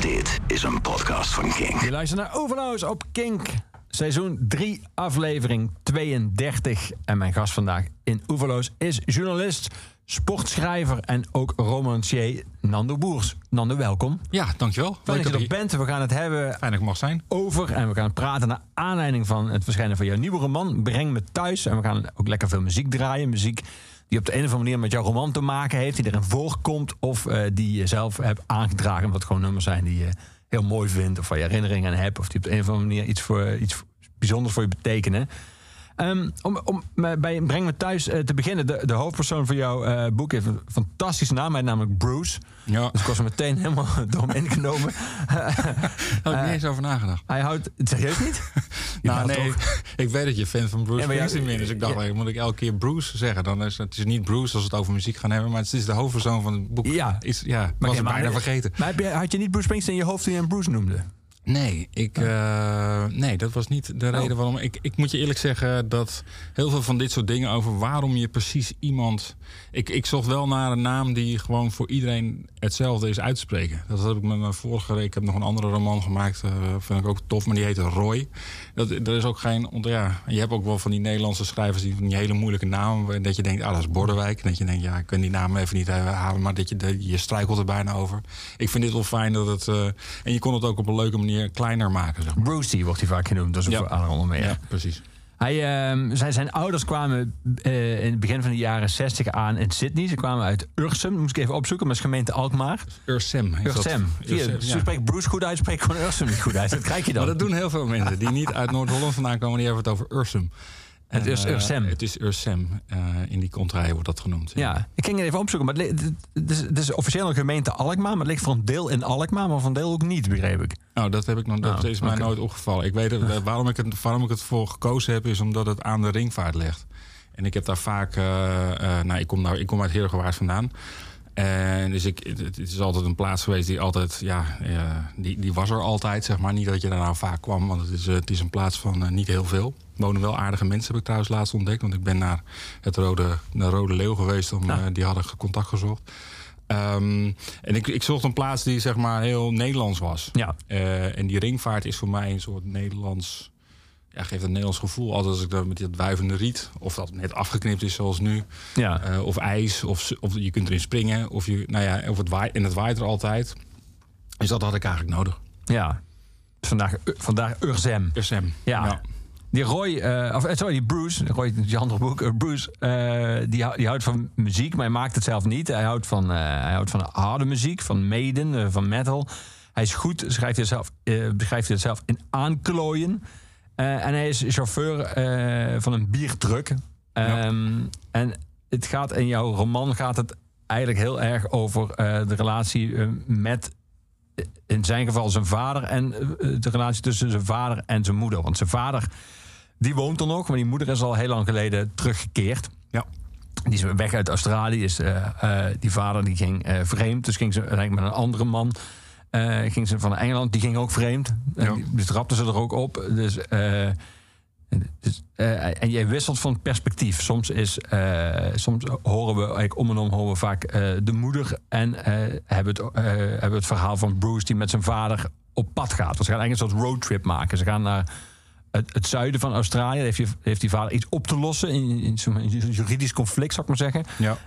Dit is een podcast van King. Je luistert naar Overloos op Kink. Seizoen 3, aflevering 32. En mijn gast vandaag in Oeverloos is journalist, sportschrijver en ook romancier Nando Boers. Nando, welkom. Ja, dankjewel. Fijn Leuk dat je er bent. We gaan het hebben Fijn dat ik mag zijn. over en we gaan praten naar aanleiding van het verschijnen van jouw nieuwe roman Breng me thuis. En we gaan ook lekker veel muziek draaien. Muziek die op de een of andere manier met jouw roman te maken heeft, die erin voorkomt of eh, die je zelf hebt aangedragen. Het gewoon nummers zijn die je heel mooi vindt of waar je herinneringen aan hebt of die op de een of andere manier iets, voor, iets bijzonders voor je betekenen. Ehm, om, om bij Breng me thuis eh, te beginnen, de, de hoofdpersoon van jouw eh, boek heeft een fantastische naam, hij namelijk Bruce. Ja, Dus ik was er meteen helemaal door hem ingenomen. daar heb ik niet eens over nagedacht. Hij houdt, serieus niet? Nou, nee, toch? ik weet dat je fan van Bruce Ja, Springsteen bent. Dus ik dacht, ja. moet ik elke keer Bruce zeggen? Dan is het is niet Bruce als we het over muziek gaan hebben, maar het is de hoofdpersoon van het boek. Ja. is, ja Maar was oké, ik maar- bijna vergeten. Maar had je niet Bruce Springsteen in je hoofd toen je hem Bruce noemde? Nee, ik, eh, nee, dat was niet de Oh. reden waarom. Ik, ik moet je eerlijk zeggen dat heel veel van dit soort dingen over waarom je precies iemand. Ik, ik zocht wel naar een naam die gewoon voor iedereen hetzelfde is uit te spreken. Dat heb ik met mijn vorige. Ik heb nog een andere roman gemaakt. eh vind ik ook tof, maar die heette Roy. Dat, er is ook geen. Ja, je hebt ook wel van die Nederlandse schrijvers die van die hele moeilijke namen. Dat je denkt, ah, dat is Bordewijk. En dat je denkt, ja, ik kan die naam even niet eh, halen. Maar dat je, dat je struikelt er bijna over. Ik vind dit wel fijn dat het. eh, en je kon het ook op een leuke manier kleiner maken. Zeg maar. Brucey wordt hij vaak genoemd, dat is ook Ja. onder meer. Ja, precies. Hij, ehm, zijn, zijn ouders kwamen eh, in het begin van de jaren 60 aan in Sydney. Ze kwamen uit Ursum, moest ik even opzoeken, maar het is gemeente Alkmaar. Ursem. Ursem. Ursem, Ze ja. spreekt Bruce goed uit, spreekt gewoon Ursum niet goed uit. Dat krijg je dan. Maar dat doen heel veel mensen die niet uit Noord-Holland vandaan komen. Die hebben het over Ursum. Het is Eh, Ursem. Het is Ursem. Eh, in die contraille wordt dat genoemd. Ja, ik ging het even opzoeken, maar het, is, het is officieel een gemeente Alkmaar, maar het ligt voor een deel in Alkmaar, maar voor een deel ook niet, begreep ik. Nou, dat, heb ik nog, dat Oh, is mij nooit opgevallen. Ik weet eh, waarom, ik het, waarom ik het voor gekozen heb, is omdat het aan de ringvaart ligt. En ik heb daar vaak... nou, ik kom, daar, ik kom uit Heergewaard vandaan. En dus ik, het, is altijd een plaats geweest die altijd... Ja, die, die was er altijd, zeg maar. Niet dat je daar nou vaak kwam, want het is, eh, het is een plaats van eh, niet heel veel. Er wonen wel aardige mensen, heb ik trouwens laatst ontdekt. Want ik ben naar het Rode, naar Rode Leeuw geweest. Om, eh, die hadden contact gezocht. Ehm, en ik, ik zocht een plaats die zeg maar heel Nederlands was. Ja, en die ringvaart is voor mij een soort Nederlands. Ja, geeft een Nederlands gevoel. Altijd als ik daar met dat wuivende riet. Of dat net afgeknipt is zoals nu. ja. eh, of ijs. Of, of je kunt erin springen. Of, je, nou ja, of het waait, en het waait er altijd. Dus dat had ik eigenlijk nodig. ja. Vandaag, vandaag Ursem. Ursem. Ja. Die Roy, eh, of eh, sorry, die Bruce, Roy, is je andere boek. eh, Bruce, eh, die, die houdt van muziek, maar hij maakt het zelf niet. Hij houdt van, eh, hij houdt van harde muziek, van Maiden, eh, van metal. Hij is goed, schrijft hij zelf, eh, beschrijft hij het zelf in aanklooien. Eh, en hij is chauffeur eh, van een biertruck. Ehm, En het gaat in jouw roman gaat het eigenlijk heel erg over eh, de relatie met in zijn geval zijn vader en de relatie tussen zijn vader en zijn moeder. Want zijn vader, die woont er nog, maar die moeder is al heel lang geleden teruggekeerd. Ja. Die is weg uit Australië. Is, die vader die ging vreemd, dus ging ze met een andere man. Eh, ging ze van Engeland, die ging ook vreemd. Ja. dus trapte ze er ook op. Dus, eh, dus, eh, en je wisselt van perspectief. Soms, is, soms horen we, eigenlijk om en om horen we vaak de moeder. En hebben, het, hebben we het verhaal van Bruce die met zijn vader op pad gaat. Dus ze gaan eigenlijk een soort roadtrip maken. Ze gaan naar het, het zuiden van Australië. Heeft, die- heeft die vader iets op te lossen in, in zo'n juridisch conflict, zou ik maar zeggen.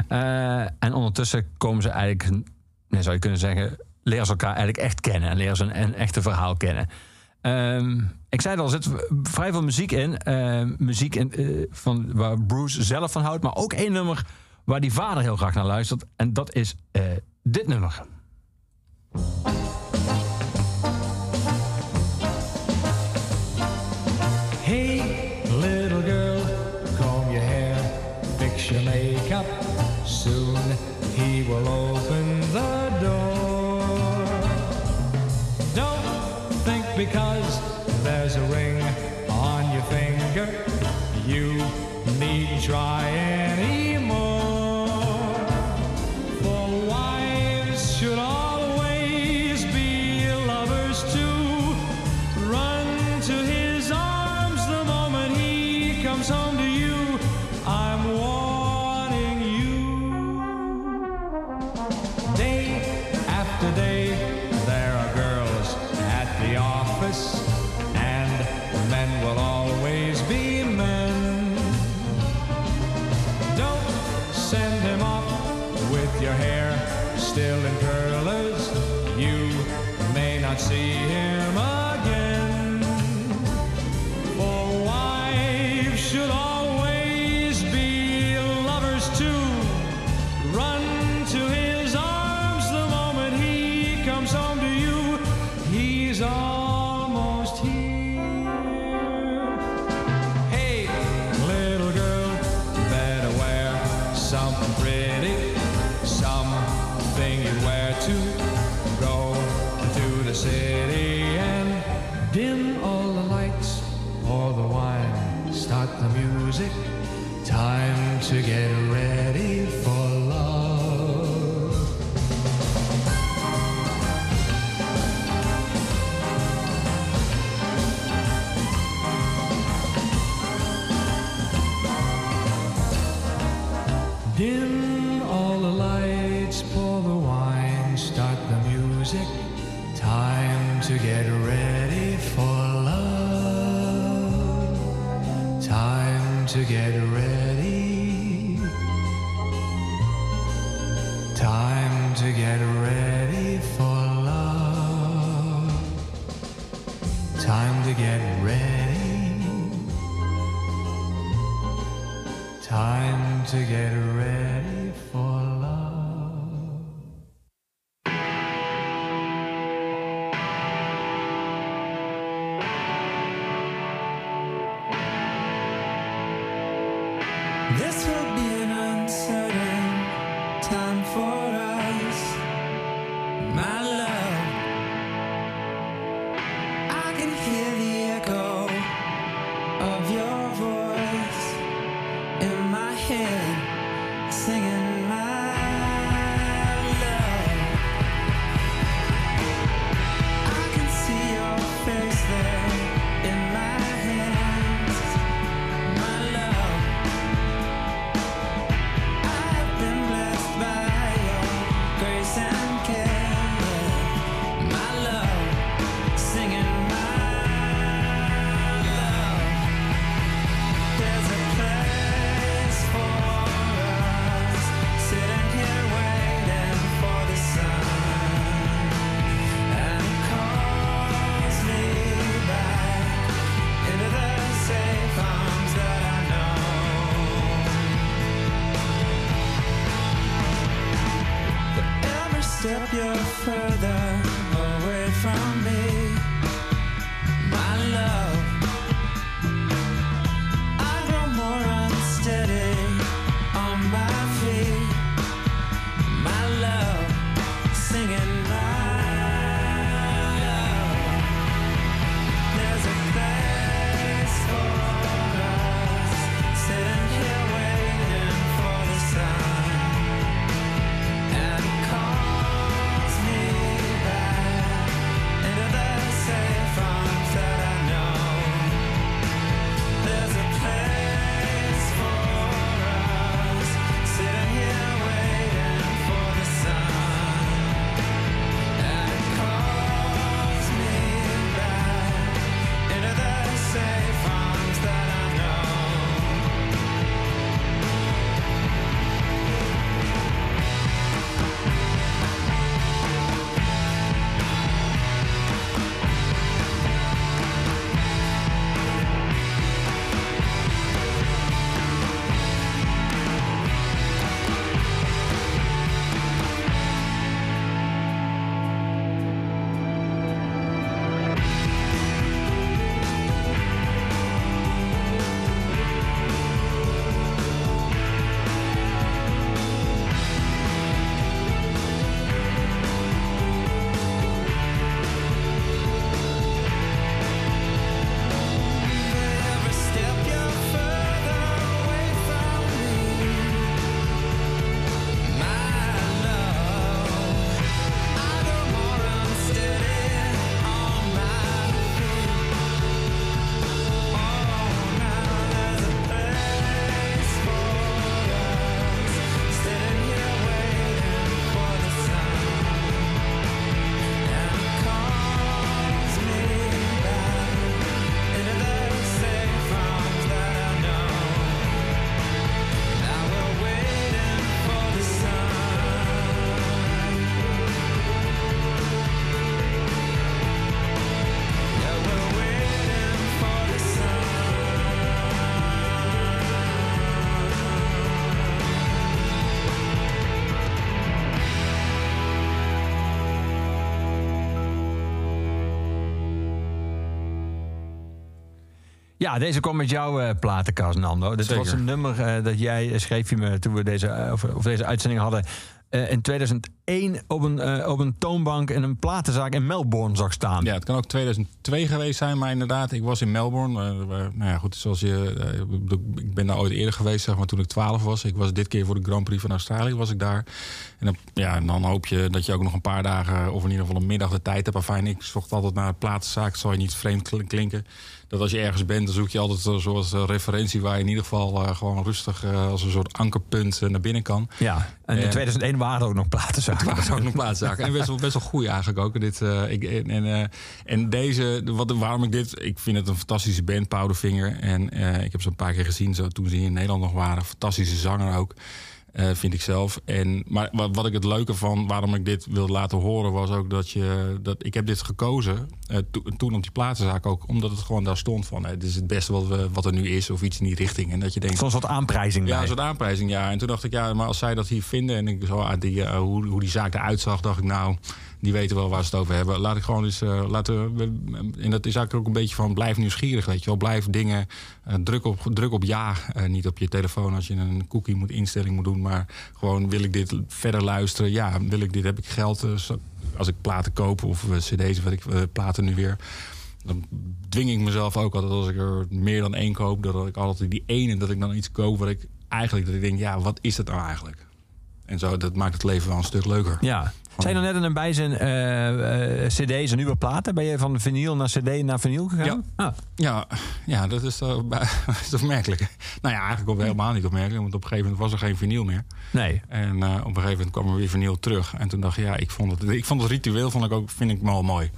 Ja. En ondertussen komen ze eigenlijk, nee, zou je kunnen zeggen, leren ze elkaar eigenlijk echt kennen. En leren ze een, een echte verhaal kennen. Ehm, ik zei al, er zit vrij veel muziek in. Ehm, muziek in, eh, van, waar Bruce zelf van houdt. Maar ook één nummer waar die vader heel graag naar luistert. En dat is eh, dit nummer. the city and dim all the lights, pour the wine, start the music. Time to get ready for Ja, deze kwam met jouw eh, platenkast, Nando. Dit Zeker. was een nummer eh, dat jij eh, schreef je me toen we deze, of, of deze uitzending hadden. in 2001 op een, op een toonbank in een platenzaak in Melbourne zag staan. Ja, het kan ook 2002 geweest zijn, maar inderdaad, ik was in Melbourne. nou ja, goed, zoals je, ik ik ben daar ooit eerder geweest, zeg maar, toen ik 12 was. Ik was dit keer voor de Grand Prix van Australië, was ik daar. En dan, ja, en dan hoop je dat je ook nog een paar dagen, of in ieder geval een middag de tijd hebt. Enfin, ik zocht altijd naar het zal je niet vreemd kl- klinken. Dat als je ergens bent, dan zoek je altijd een soort eh, referentie waar je in ieder geval eh, gewoon rustig eh, als een soort ankerpunt naar binnen kan. Ja, en in En- 2001 waren er ook nog platenzaken. Het waren ook nog plaatszaken. En best wel, best wel goed eigenlijk ook. Dit, ik, en, en, en deze, wat, waarom ik dit... Ik vind het een fantastische band, Powderfinger. En ik heb ze een paar keer gezien toen ze hier in Nederland nog waren. Fantastische zanger ook. eh, vind ik zelf. En, maar wat, wat ik het leuke van waarom ik dit wilde laten horen was ook dat je. Dat, ik heb dit gekozen eh, to- toen op die platenzaak ook, omdat het gewoon daar stond van. eh, dit is het beste wat, we, wat er nu is, of iets in die richting. En dat je denkt. Zo'n soort aanprijzing. Ja, een soort aanprijzing, ja. En toen dacht ik, ja, maar als zij dat hier vinden... en ik zo aan die, eh, hoe, hoe die zaak eruit zag, dacht ik, nou... die weten wel waar ze het over hebben. Laat ik gewoon eens... eh, laten we, en dat is eigenlijk ook een beetje van... blijf nieuwsgierig, weet je wel. Blijf dingen... eh, druk, op, druk op ja. eh, niet op je telefoon als je een cookie moet instelling moet doen... maar gewoon, wil ik dit verder luisteren? Ja, wil ik dit? Heb ik geld? als ik platen koop of cd's, wat ik, platen nu weer... Dan dwing ik mezelf ook altijd als ik er meer dan één koop, dat ik altijd die ene dat ik dan iets koop wat ik eigenlijk dat ik denk, ja, wat is dat nou eigenlijk? En zo, dat maakt het leven wel een stuk leuker. Ja. Zijn er net een bijzin eh, eh, cd's en nieuwe platen? Ben je van vinyl naar cd naar vinyl gegaan? Ah, Ja, ja dat is toch, is toch opmerkelijk. Nou ja, eigenlijk ook helemaal niet opmerkelijk, want op een gegeven moment was er geen vinyl meer. nee. En eh, op een gegeven moment kwam er weer vinyl terug. En toen dacht ik, ja, ik vond het, ik vond het ritueel vond ik ook, vind ik wel mooi.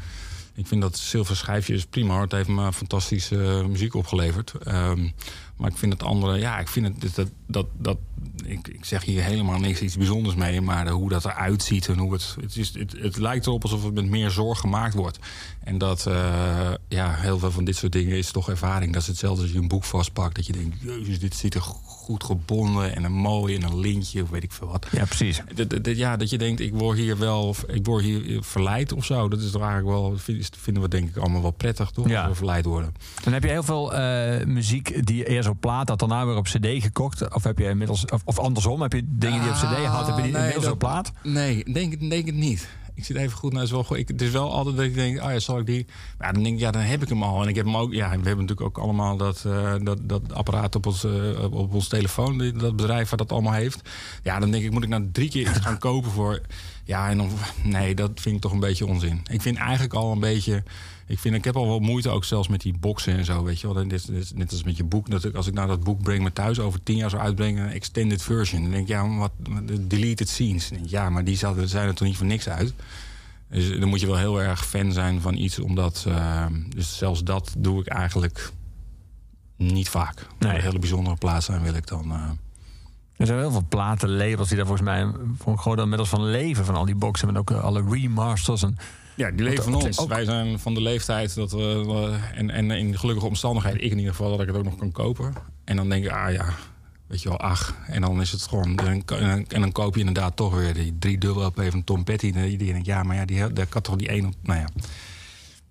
Ik vind dat zilver schijfje is prima hoor. Het heeft me fantastische eh, muziek opgeleverd. Ehm, maar ik vind het andere, ja, ik vind het dat, dat, dat ik, ik zeg hier helemaal niks iets bijzonders mee. Maar hoe dat eruit ziet en hoe het. Het, is, het, het lijkt erop alsof het met meer zorg gemaakt wordt. En dat, eh, ja, heel veel van dit soort dingen is toch ervaring. Dat is hetzelfde als je een boek vastpakt. Dat je denkt, jezus, dit ziet er goed gebonden en een mooi en een lintje of weet ik veel wat. Ja, precies. Dat, ja, dat je denkt, ik word hier wel ik word hier verleid of zo. Dat is toch eigenlijk wel, vind- vinden we denk ik allemaal wel prettig, toch? Ja. We verleid worden. Dan heb je heel veel eh, muziek die eerst op plaat had, daarna weer op cd gekocht. Of heb je inmiddels, of, of andersom, heb je dingen die je op cd had, heb je die Ah, nee, inmiddels op plaat? Nee, denk, denk het niet. Ik zit even goed naar het is wel goed. Ik, het is wel altijd dat ik denk, oh ja, zal ik die? Maar ja, dan denk ik, ja, dan heb ik hem al. En ik heb hem ook, ja, we hebben natuurlijk ook allemaal dat, eh, dat, dat apparaat op ons, eh, op- op ons telefoon, die- dat bedrijf wat dat allemaal heeft. Ja, dan denk ik, moet ik nou drie keer iets gaan kopen voor. Ja, en dan, nee, dat vind ik toch een beetje onzin. Ik vind eigenlijk al een beetje. Ik, vind, ik heb al wel moeite ook zelfs met die boxen en zo, weet je wel. Is net als met je boek. Dat ik, als ik nou dat boek breng me thuis over tien jaar zou uitbrengen, een extended version. Dan denk ik, ja, maar wat, de deleted scenes. Denk ik, ja, maar die zouden- zijn er toch niet voor niks uit. Dus dan moet je wel heel erg fan zijn van iets, omdat... eh, dus zelfs dat doe ik eigenlijk niet vaak. Nee. Een hele bijzondere plaats zijn wil ik dan... eh, Er zijn heel veel platenlabels die daar volgens mij voor een groot deel middels van leven. Van al die boxen met ook eh, alle remasters. En, Ja, die leven van Wat- ons. ook- Wij zijn van de leeftijd dat we. en, en in gelukkige omstandigheden, ik in ieder geval, dat ik het ook nog kan kopen. En dan denk ik, ah ja, weet je wel, ach. En dan is het gewoon. En dan, en dan- en dan koop je inderdaad toch weer die drie dubbel LP van Tom Petty. En die denkt, ja, maar ja, die, daar kan toch die één. op- Nou ja.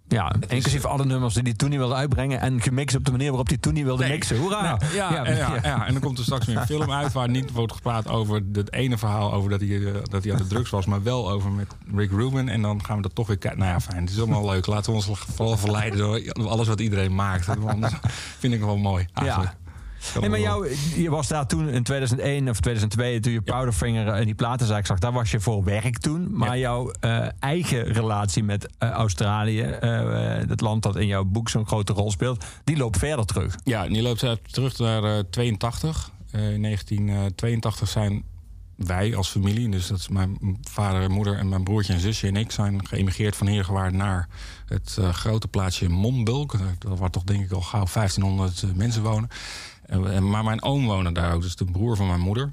Ja, inclusief alle nummers die hij toen niet wilde uitbrengen. En gemixt op de manier waarop hij toen niet wilde Nee. mixen. Hoera! Nee, ja, en, ja, ja, en dan komt er straks weer een film uit waar niet wordt gepraat over het ene verhaal over dat hij, eh, dat hij aan de drugs was, maar wel over met Rick Rubin. En dan gaan we dat toch weer kijken. Nou ja, fijn. Het is allemaal leuk. Laten we ons vooral verleiden door alles wat iedereen maakt. Want Dat vind ik wel mooi. Eigenlijk. Kan Nee, maar jou, je was daar toen in 2001 of 2002, toen je Powderfinger eh, in die platenzaak zag. Daar was je voor werk toen. Maar jouw eh, eigen relatie met eh, Australië, eh, het land dat in jouw boek zo'n grote rol speelt, die loopt verder terug. Ja, en die loopt terug naar eh, 82. Eh, in 1982 zijn wij als familie, dus dat is mijn vader en moeder en mijn broertje en zusje en ik, zijn geëmigreerd van Heergewaard naar het eh, grote plaatsje Mombulk. Dat waar toch denk ik al gauw 1500 mensen wonen. Maar mijn oom woonde daar ook, dus de broer van mijn moeder.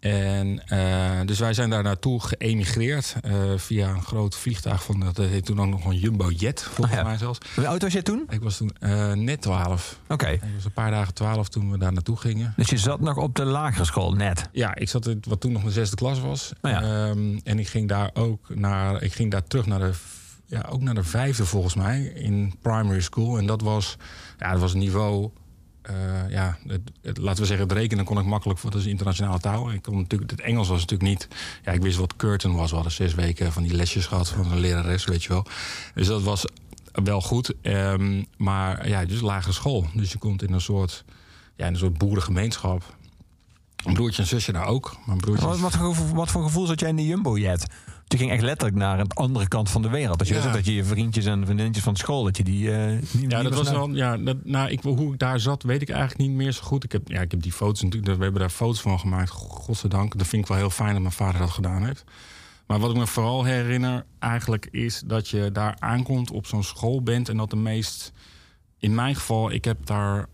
En eh, dus wij zijn daar naartoe geëmigreerd eh, via een groot vliegtuig van dat heet toen ook nog een jumbo jet, volgens Ah, ja. mij zelfs. Hoe oud was jij toen? Ik was toen eh, net 12. Oké. Ik was een paar dagen 12 toen we daar naartoe gingen. Dus je zat nog op de lagere school, net. Ja, ik zat in wat toen nog de zesde klas was. Ja. Ehm, en ik ging daar ook naar. Ik ging daar terug naar de. ja, ook naar de vijfde volgens mij in primary school. En dat was, ja, dat was een niveau. Eh, ja, het, het- laten we zeggen, het rekenen kon ik makkelijk voor. Dat is internationale taal. Ik kon natuurlijk, het Engels was natuurlijk niet. Ja, ik wist wat curtain was. We hadden zes weken van die lesjes gehad van een lerares, weet je wel. Dus dat was wel goed. Ehm, maar ja, dus lagere school. Dus je komt in een soort, ja, in een soort boerengemeenschap. Een broertje en zusje daar ook. Broertje Wat, wat, voor, gevoel- wat voor gevoel zat jij in de Jumbo-jet? Je ging echt letterlijk naar een andere kant van de wereld. Dat je, Ja. dat je je vriendjes en vriendinnetjes van school, dat je die niet Ja, dat was wel. Ja, dat, nou, ik, hoe ik daar zat, weet ik eigenlijk niet meer zo goed. Ik heb, ja, ik heb die foto's natuurlijk. We hebben daar foto's van gemaakt. Godzijdank. Dat vind ik wel heel fijn dat mijn vader dat gedaan heeft. Maar wat ik me vooral herinner, eigenlijk, is dat je daar aankomt op zo'n school bent. En dat de meest. In mijn geval, ik heb daar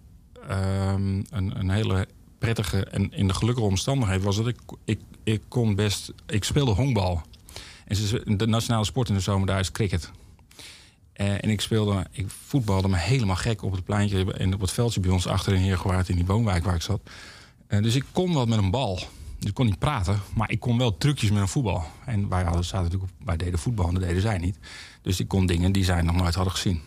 ehm, een, een hele prettige en in de gelukkige omstandigheid was dat ik, ik, ik kon best. Ik speelde honkbal. En de nationale sport in de zomer daar is cricket. Eh, en ik speelde, ik voetbalde me helemaal gek op het pleintje en op het veldje bij ons achter in Heergewaard in die woonwijk waar ik zat. Eh, dus ik kon wat met een bal. Dus ik kon niet praten, maar ik kon wel trucjes met een voetbal. En wij hadden, zaten natuurlijk, wij deden voetbal en dat deden zij niet. Dus ik kon dingen die zij nog nooit hadden gezien.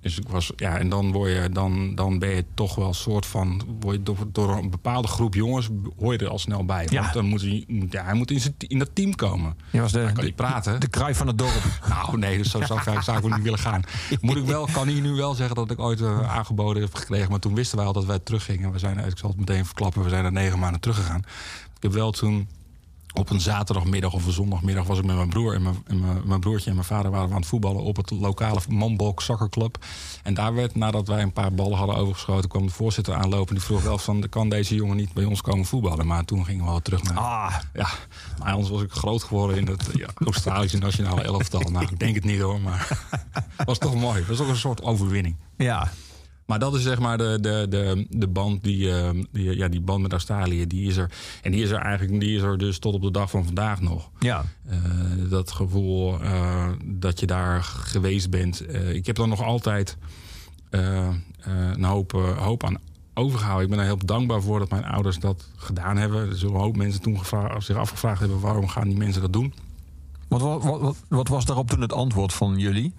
Dus ik was, ja, en dan, word je, dan, dan ben je toch wel een soort van. Word je door, door een bepaalde groep jongens hoor je er al snel bij. Ja. Want dan moet hij, moet- ja, hij moet in, zijn, in dat team komen. Je was de, kan praten. de kraai van het dorp. Nou, nee, dus zo zou ik, zou ik ook niet willen gaan. Moet ik wel, kan hier nu wel zeggen dat ik ooit eh, aangeboden heb gekregen. Maar toen wisten wij al dat wij teruggingen. We zijn, ik zal het meteen verklappen, we zijn er negen maanden teruggegaan. Ik heb wel toen op een zaterdagmiddag of een zondagmiddag was ik met mijn broer en mijn, en mijn, mijn broertje en mijn vader waren we aan het voetballen op het lokale Manbolk Soccerclub. En daar werd, nadat wij een paar ballen hadden overgeschoten, kwam de voorzitter aanlopen. Die vroeg wel van, kan deze jongen niet bij ons komen voetballen? Maar toen gingen we wel terug naar... Ah, Ja, maar anders was ik groot geworden in het ja, Australische nationale elftal. Nou, ik denk het niet hoor, maar was toch mooi. Het was ook een soort overwinning. ja. Maar dat is zeg maar de, de, de, de band die, eh, die, ja, die band met Australië, die is er. En die is er eigenlijk, die is er dus tot op de dag van vandaag nog. Ja. Eh, dat gevoel eh, dat je daar geweest bent. Eh, ik heb dan nog altijd een hoop, hoop aan overgehouden. Ik ben er heel dankbaar voor dat mijn ouders dat gedaan hebben. Er zullen een hoop mensen toen zich afgevraagd hebben... waarom gaan die mensen dat doen? Wat, wat- wat was daarop toen het antwoord van jullie?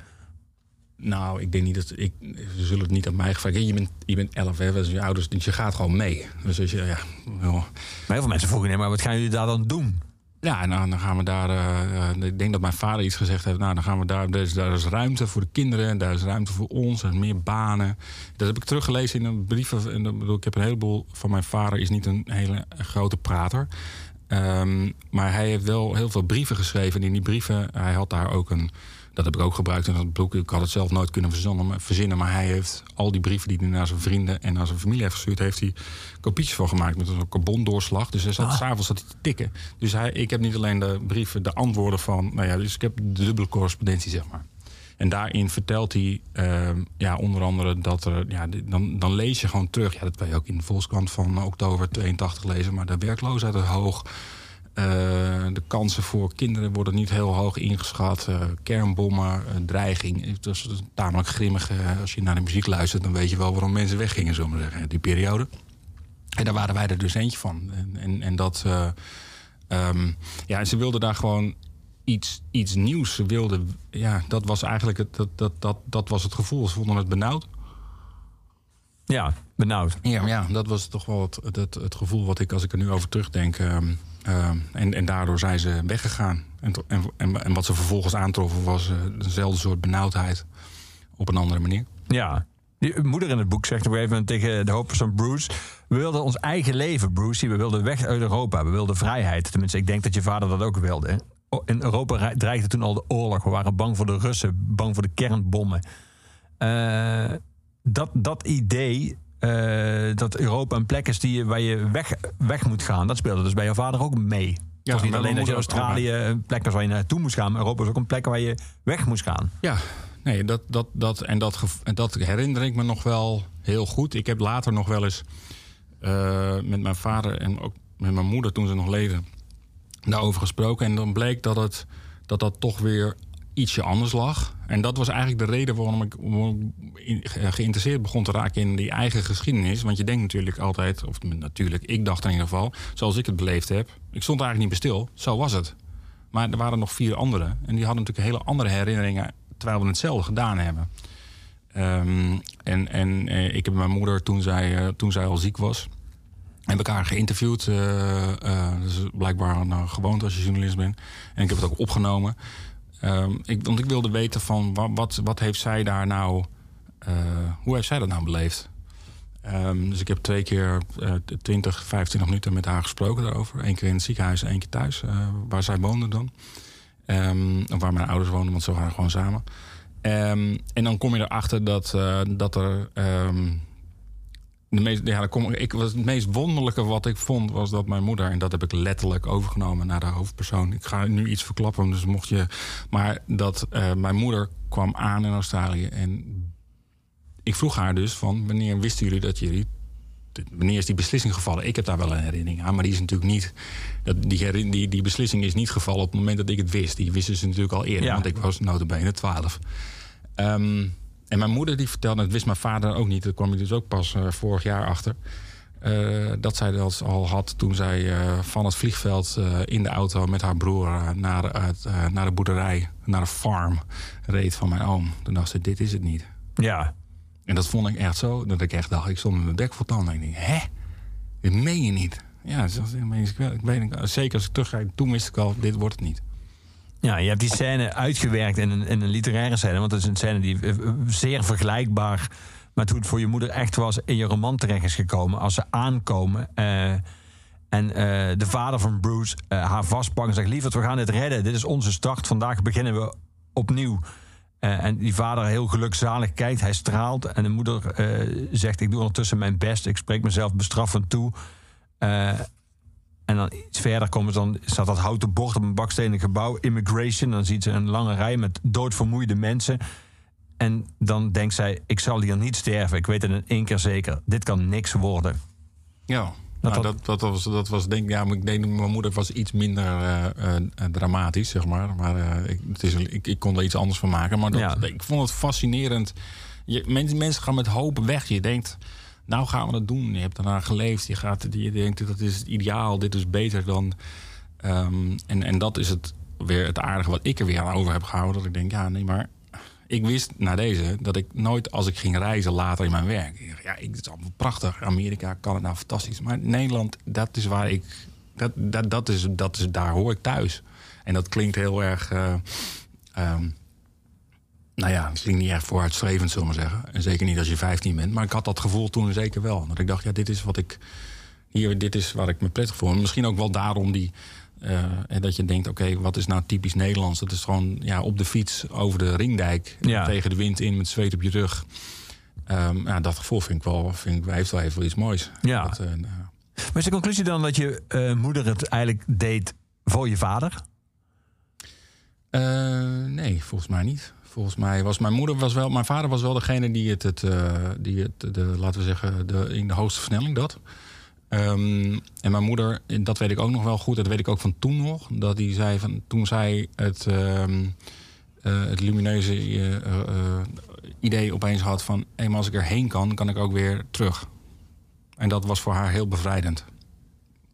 Nou, ik denk niet dat... Ik, ze zullen het niet aan mij gevraagd. Je bent, je bent elf, hè, dus je ouders... Dus je gaat gewoon mee. Dus als je, ja... Maar heel veel mensen vroegen, nee, maar wat gaan jullie daar dan doen? Ja, nou, dan gaan we daar. eh, eh, ik denk dat mijn vader iets gezegd heeft. Nou, dan gaan we daar. Is, daar is ruimte voor de kinderen. En daar is ruimte voor ons. En meer banen. Dat heb ik teruggelezen in een brieven. En dat bedoel, ik heb een heleboel van mijn vader. Is niet een hele grote prater. Ehm, maar hij heeft wel heel veel brieven geschreven. En in die brieven, hij had daar ook een. Dat heb ik ook gebruikt in dat boek. Ik had het zelf nooit kunnen verzinnen. Maar hij heeft al die brieven die hij naar zijn vrienden en naar zijn familie heeft gestuurd, heeft hij kopietjes van gemaakt met een carbondoorslag. Dus hij zat Ah. s'avonds zat hij te tikken. Dus hij, ik heb niet alleen de brieven, de antwoorden van. Nou ja, dus ik heb de dubbele correspondentie, zeg maar. En daarin vertelt hij ehm, ja, onder andere dat er. Ja, dan, dan lees je gewoon terug. Ja, dat kan je ook in de Volkskrant van oktober 82 lezen. Maar de werkloosheid is hoog. Eh, de kansen voor kinderen worden niet heel hoog ingeschat. Eh, kernbommen, eh, dreiging. Het was tamelijk grimmig. als je naar de muziek luistert, dan weet je wel waarom mensen weggingen, maar zeggen, die periode. En daar waren wij er dus eentje van. En, en, en dat. eh, ehm, ja, en ze wilden daar gewoon iets, iets nieuws. Ze wilden. Ja, dat was eigenlijk het, dat, dat, dat, dat was het gevoel. Ze vonden het benauwd. Ja, benauwd. Ja, ja, dat was toch wel het, het, het gevoel wat ik, als ik er nu over terugdenk. ehm, en, en daardoor zijn ze weggegaan. En, en, en, wat ze vervolgens aantroffen was eh, dezelfde soort benauwdheid. Op een andere manier. Ja. Die moeder in het boek zegt gegeven moment tegen de van Bruce... we wilden ons eigen leven, Bruce. We wilden weg uit Europa. We wilden vrijheid. Tenminste, ik denk dat je vader dat ook wilde. In Europa rei- dreigde toen al de oorlog. We waren bang voor de Russen. Bang voor de kernbommen. Eh, dat, dat idee... eh, dat Europa een plek is die, waar je weg, weg moet gaan... dat speelde dus bij je vader ook mee. Ja, was niet alleen dat je Australië een plek was waar je naartoe moest gaan... maar Europa was ook een plek waar je weg moest gaan. Ja, nee, dat, dat, dat, en, dat, en dat herinner ik me nog wel heel goed. Ik heb later nog wel eens eh, met mijn vader en ook met mijn moeder toen ze nog leefden daarover gesproken. En dan bleek dat het, dat, dat toch weer ietsje anders lag. En dat was eigenlijk de reden waarom ik, ge- geïnteresseerd begon te raken in die eigen geschiedenis. Want je denkt natuurlijk altijd, of natuurlijk, ik dacht in ieder geval, zoals ik het beleefd heb. Ik stond eigenlijk niet bij stil, zo was het. Maar er waren nog vier anderen. En die hadden natuurlijk hele andere herinneringen terwijl we hetzelfde gedaan hebben. Ehm, en en eh, ik heb mijn moeder, toen zij, eh, toen zij al ziek was, heb ik haar geïnterviewd. eh eh, dat is blijkbaar een eh, gewoonte als je journalist bent. En ik heb het ook opgenomen. Ehm, ik, want ik wilde weten van wat, wat, wat heeft zij daar nou... eh, hoe heeft zij dat nou beleefd? Ehm, dus ik heb twee keer eh 20, 25 minuten met haar gesproken daarover. Eén keer in het ziekenhuis en één keer thuis, eh, waar zij woonde dan. Ehm, of waar mijn ouders woonden, want ze waren gewoon samen. En dan kom je erachter dat, eh, dat er. De meest, ja, kom, ik, was het meest wonderlijke wat ik vond was dat mijn moeder, en dat heb ik letterlijk overgenomen naar de hoofdpersoon. Ik ga nu iets verklappen, dus mocht je. Maar dat eh, mijn moeder kwam aan in Australië en ik vroeg haar dus van wanneer wisten jullie dat jullie wanneer is die beslissing gevallen? Ik heb daar wel een herinnering aan, maar die is natuurlijk niet. Dat, die, die, die beslissing is niet gevallen op het moment dat ik het wist. Die wisten ze natuurlijk al eerder, Ja. want ik was notabene 12. Ehm, en mijn moeder die vertelde, dat wist mijn vader ook niet. Dat kwam hij dus ook pas eh, vorig jaar achter. eh, dat zij dat al had toen zij eh, van het vliegveld in de auto met haar broer naar, naar de boerderij, naar de farm reed van mijn oom. Toen dacht ze: Dit is het niet. Ja. En dat vond ik echt zo, dat ik echt dacht, ik stond met mijn bek vol tanden. En ik denk, hè? Dit meen je niet. Ja, dat is- ik weet, ik weet, zeker als ik terugga, toen wist ik al, dit wordt het niet. Ja, je hebt die scène uitgewerkt in een, in een literaire scène. Want dat is een scène die eh, eh, zeer vergelijkbaar met hoe het voor je moeder echt was in je roman terecht is gekomen. Als ze aankomen eh, en de vader van Bruce haar vastpakt en zegt: Lieverd, we gaan dit redden. Dit is onze start. Vandaag beginnen we opnieuw. En die vader heel gelukzalig kijkt, hij straalt. En de moeder zegt: Ik doe ondertussen mijn best. Ik spreek mezelf bestraffend toe. En dan iets verder komt dan staat dat houten bord op een bakstenen gebouw, immigration. Dan ziet ze een lange rij met doodvermoeide mensen. En dan denkt zij: Ik zal hier niet sterven. Ik weet het in één keer zeker. Dit kan niks worden. Ja, Dat nou, dat- dat, was, dat was denk ik, ja, maar ik denk, mijn moeder was iets minder eh, eh, dramatisch, zeg maar. Maar eh, ik, het is, ik, ik kon er iets anders van maken. Maar dat, Ja. ik vond het fascinerend. Je, mensen, mensen gaan met hoop weg. Je denkt, nou gaan we dat doen. Je hebt daarna geleefd. Je, gaat, je denkt, dat is het ideaal. Dit is beter dan... ehm, en, en dat is het weer het aardige wat ik er weer aan over heb gehouden. Dat ik denk, ja, nee, maar ik wist na deze dat ik nooit als ik ging reizen later in mijn werk. Ja, ik, het is allemaal prachtig. Amerika het nou fantastisch. Maar Nederland, dat is waar ik. Dat, dat, dat, is, dat is, daar hoor ik thuis. En dat klinkt heel erg. eh, ehm, nou ja, het klinkt niet echt vooruitstrevend, zullen we maar zeggen. En zeker niet als je 15 bent. Maar ik had dat gevoel toen zeker wel. Dat ik dacht, ja, dit is wat ik. Hier, dit is waar ik me prettig voel. En Misschien ook wel daarom die. eh, en dat je denkt, oké, wat is nou typisch Nederlands? Dat is gewoon ja, op de fiets over de ringdijk. Ja. Tegen de wind in met zweet op je rug. Ehm, ja, dat gevoel vind ik wel, vind ik, heeft wel even iets moois. Ja. Dat, eh, nou, Maar is de conclusie dan dat je eh, moeder het eigenlijk deed voor je vader? Eh, nee, volgens mij niet. Volgens mij was mijn moeder was wel, mijn vader was wel degene die het, het, eh, die het de, laten we zeggen, de, in de hoogste versnelling dat. Ehm, en mijn moeder, dat weet ik ook nog wel goed, dat weet ik ook van toen nog, dat die zei van toen zij het, eh, het lumineuze eh, idee opeens had van, eenmaal als ik erheen kan, kan ik ook weer terug. En dat was voor haar heel bevrijdend.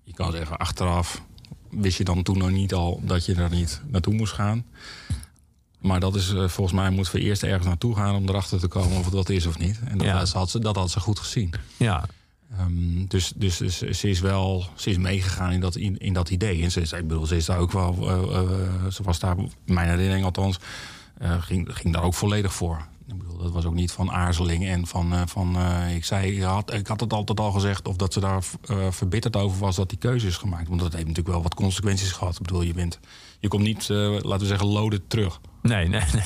Je kan zeggen, achteraf wist je dan toen nog niet al dat je er niet naartoe moest gaan. Maar dat is eh, volgens mij moeten we eerst ergens naartoe gaan om erachter te komen of het wat is of niet. En dat, Ja. had, ze, dat had ze goed gezien. Ja. Ehm, dus dus, dus ze is wel ze is meegegaan in dat, in, in dat idee. En ze is, ik bedoel, ze is daar ook wel, eh, eh, ze was daar, mijn herinnering althans, ging, ging daar ook volledig voor. Ik bedoel, dat was ook niet van aarzeling en van, van ik zei, ik had, ik had het altijd al gezegd, of dat ze daar verbitterd over was dat die keuze is gemaakt. Want dat heeft natuurlijk wel wat consequenties gehad. Ik bedoel, je bent, je komt niet, laten we zeggen, loaded terug. Nee, nee,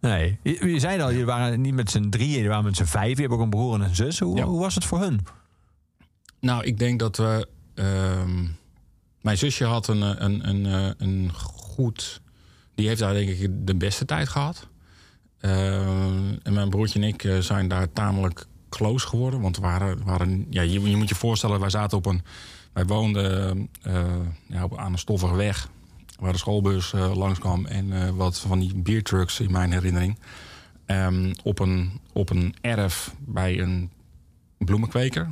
nee. nee. Je, je zei al, jullie waren niet met z'n drieën, jullie waren met z'n vijf. Je hebt ook een broer en een zus. Hoe, Ja. hoe was het voor hun? Nou, ik denk dat we. ehm, mijn zusje had een, eh, een, een, eh, een goed. Die heeft daar denk ik de beste tijd gehad. Ehm, en mijn broertje en ik eh, zijn daar tamelijk close geworden. Want we waren, waren ja, je, je moet je voorstellen, wij zaten op een. Wij woonden eh, ja, op, aan een stoffige weg. Waar de schoolbus eh, langskwam. En eh, wat van die biertrucks in mijn herinnering. Ehm, op, een, op een erf bij een bloemenkweker.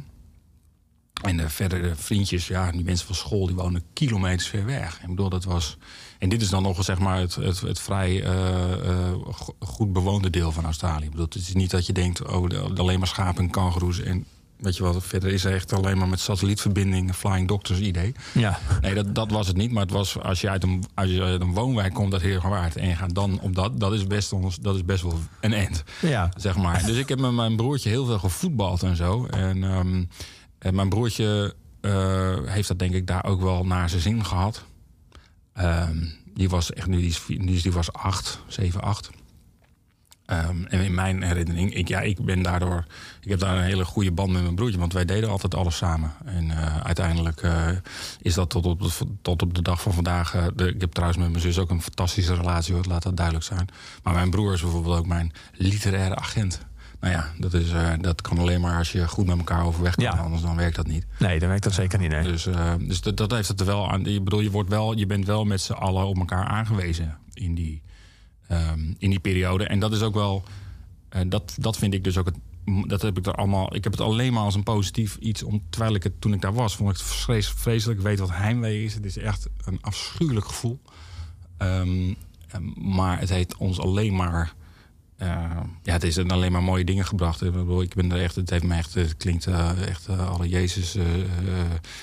En de vriendjes, ja, die mensen van school, die wonen kilometers ver weg. Ik bedoel, dat was. En dit is dan nog zeg maar het, het, het vrij eh, go- goed bewoonde deel van Australië. Ik bedoel, het is niet dat je denkt, oh, alleen maar schapen en kangoeroes. En weet je wat, verder is er echt alleen maar met satellietverbinding, flying doctors idee. Ja. Nee, dat, dat was het niet. Maar het was als je uit een, als je uit een woonwijk komt uit Heergewaard en je gaat dan op dat, dat is best, ons, dat is best wel een end Ja. zeg maar. Dus ik heb met mijn broertje heel veel gevoetbald en zo. En, ehm, en mijn broertje eh, heeft dat denk ik daar ook wel naar zijn zin gehad. Ehm, die was echt, nu die, is, vi- die, die was acht, zeven, acht. Ehm, en in mijn herinnering, ik, ja, ik ben daardoor, ik heb daar een hele goede band met mijn broertje, want wij deden altijd alles samen. En eh, uiteindelijk eh, is dat tot op, de, tot op de dag van vandaag. eh, de, ik heb trouwens met mijn zus ook een fantastische relatie, hoor, laat dat duidelijk zijn. Maar mijn broer is bijvoorbeeld ook mijn literaire agent. Nou ja, dat, is, dat kan alleen maar als je goed met elkaar overweg kan, Ja. anders dan werkt dat niet. Nee, dan werkt dat zeker niet. Nee. Dus, dus dat, dat heeft het er wel aan. Ik bedoel, je, wordt wel, je bent wel met z'n allen op elkaar aangewezen in die, ehm, in die periode. En dat is ook wel. eh, dat, dat vind ik dus ook het. Dat heb ik er allemaal. Ik heb het alleen maar als een positief iets. Om, terwijl ik het toen ik daar was, vond ik het vreselijk. Weet wat heimwee is. Het is echt een afschuwelijk gevoel. Ehm, maar het heeft ons alleen maar. eh, ja, het is een alleen maar mooie dingen gebracht. Ik, ben er echt, het heeft me echt, het klinkt eh, echt alle Jezus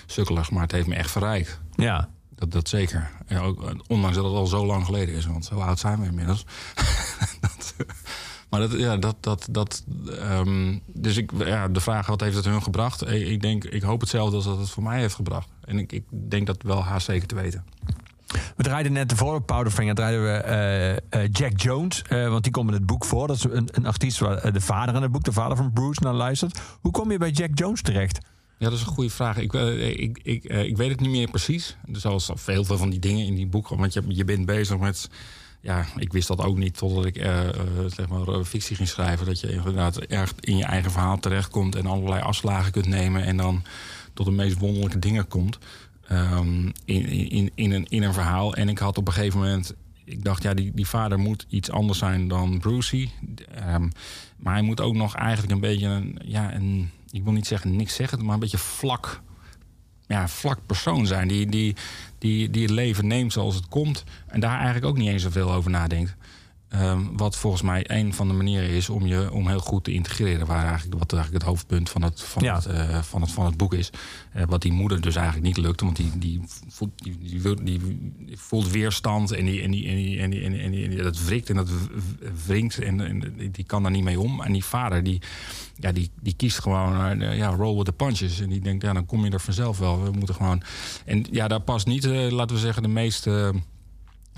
sukkelig, maar het heeft me echt verrijkt. Ja. Dat, dat zeker. Ook, ondanks dat het al zo lang geleden is, want zo oud zijn we inmiddels. dat, maar dat, ja, dat, dat, dat ehm, dus ik, ja, de vraag, wat heeft het hun gebracht? Ik, denk, ik hoop hetzelfde als dat het voor mij heeft gebracht. En ik, ik denk dat wel haast zeker te weten. We draaiden net voor Powderfinger draaiden we eh, eh, Jack Jones. eh, want die komt in het boek voor. Dat is een, een artiest waar de vader in het boek, de vader van Bruce, naar luistert. Hoe kom je bij Jack Jones terecht? Ja, dat is een goede vraag. Ik, eh, ik, ik, eh, ik weet het niet meer precies. Dus veel veel van die dingen in die boeken. Want je, je bent bezig met... Ja, ik wist dat ook niet totdat ik eh, zeg maar, fictie ging schrijven. Dat je inderdaad erg in je eigen verhaal terechtkomt... en allerlei afslagen kunt nemen... en dan tot de meest wonderlijke dingen komt. ehm, in, in, in, een, in een verhaal. En ik had op een gegeven moment... Ik dacht, ja, die, die vader moet iets anders zijn dan Brucey. Ehm, maar hij moet ook nog eigenlijk een beetje een... Ja, een ik wil niet zeggen niks zeggen, maar een beetje vlak, ja, vlak persoon zijn. Die, die, die, die het leven neemt zoals het komt. En daar eigenlijk ook niet eens zoveel over nadenkt. Ehm, wat volgens mij een van de manieren is om je om heel goed te integreren. Waar eigenlijk, wat eigenlijk het hoofdpunt van het, van Ja. het, eh, van het, van het boek is. Eh, wat die moeder dus eigenlijk niet lukte. Want die, die, voelt, die, die, wil- die, die voelt weerstand. En, die, en, die, en, die, en, die, en, die, en, dat wrikt en dat wringt. En, en die- kan daar niet mee om. En die vader die, ja, die, die kiest gewoon eh, ja, roll with the punches. En die denkt, ja, dan kom je er vanzelf wel. We moeten gewoon... En ja, daar past niet, laten we zeggen, de meest...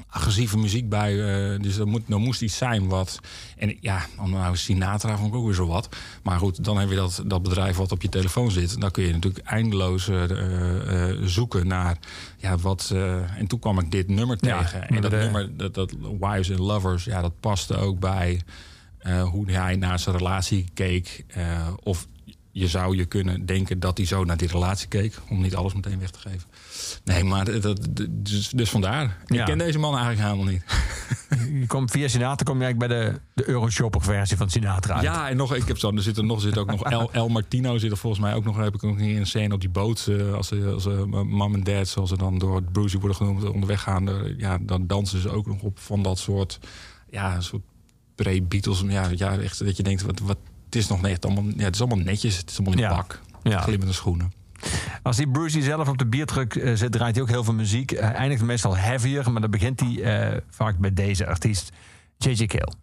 agressieve muziek bij. eh, dus er, moet, er moest iets zijn wat. En ja, nou Sinatra vond ik ook weer zo wat. Maar goed, dan heb je dat, dat bedrijf wat op je telefoon zit. Dan kun je natuurlijk eindeloos eh, eh, zoeken naar ja, wat. en toen kwam ik dit nummer Ja, tegen. En dat de- nummer, dat, dat Wives and Lovers, ja, dat paste ook bij hoe hij naar zijn relatie keek. of je zou je kunnen denken dat hij zo naar die relatie keek. Om niet alles meteen weg te geven. Nee, maar dat, dus, dus vandaar. Ja. Ik ken deze man eigenlijk helemaal niet. Je komt via Sinatra kom je eigenlijk bij de, de Euroshopper versie van Sinatra uit. Ja, en nog, ik heb zo, er zit er nog, zit ook nog El, El Martino zit er volgens mij ook nog. Heb ik in een scène op die boot. eh, als ze, als ze mom en dad, zoals ze dan door Brucey worden genoemd, onderweg gaan. eh, ja, dan dansen ze ook nog op van dat soort, ja, soort pre-Beatles. Ja, ja, echt dat je denkt, wat, wat, het is nog net allemaal, ja, het is allemaal netjes. Het is allemaal in Ja. pak. Ja. Glimmende schoenen. Als die Brucey zelf op de biertruck eh, zit, draait hij ook heel veel muziek. Hij eindigt meestal heavier, maar dan begint hij eh, vaak bij deze artiest, J.J. Cale.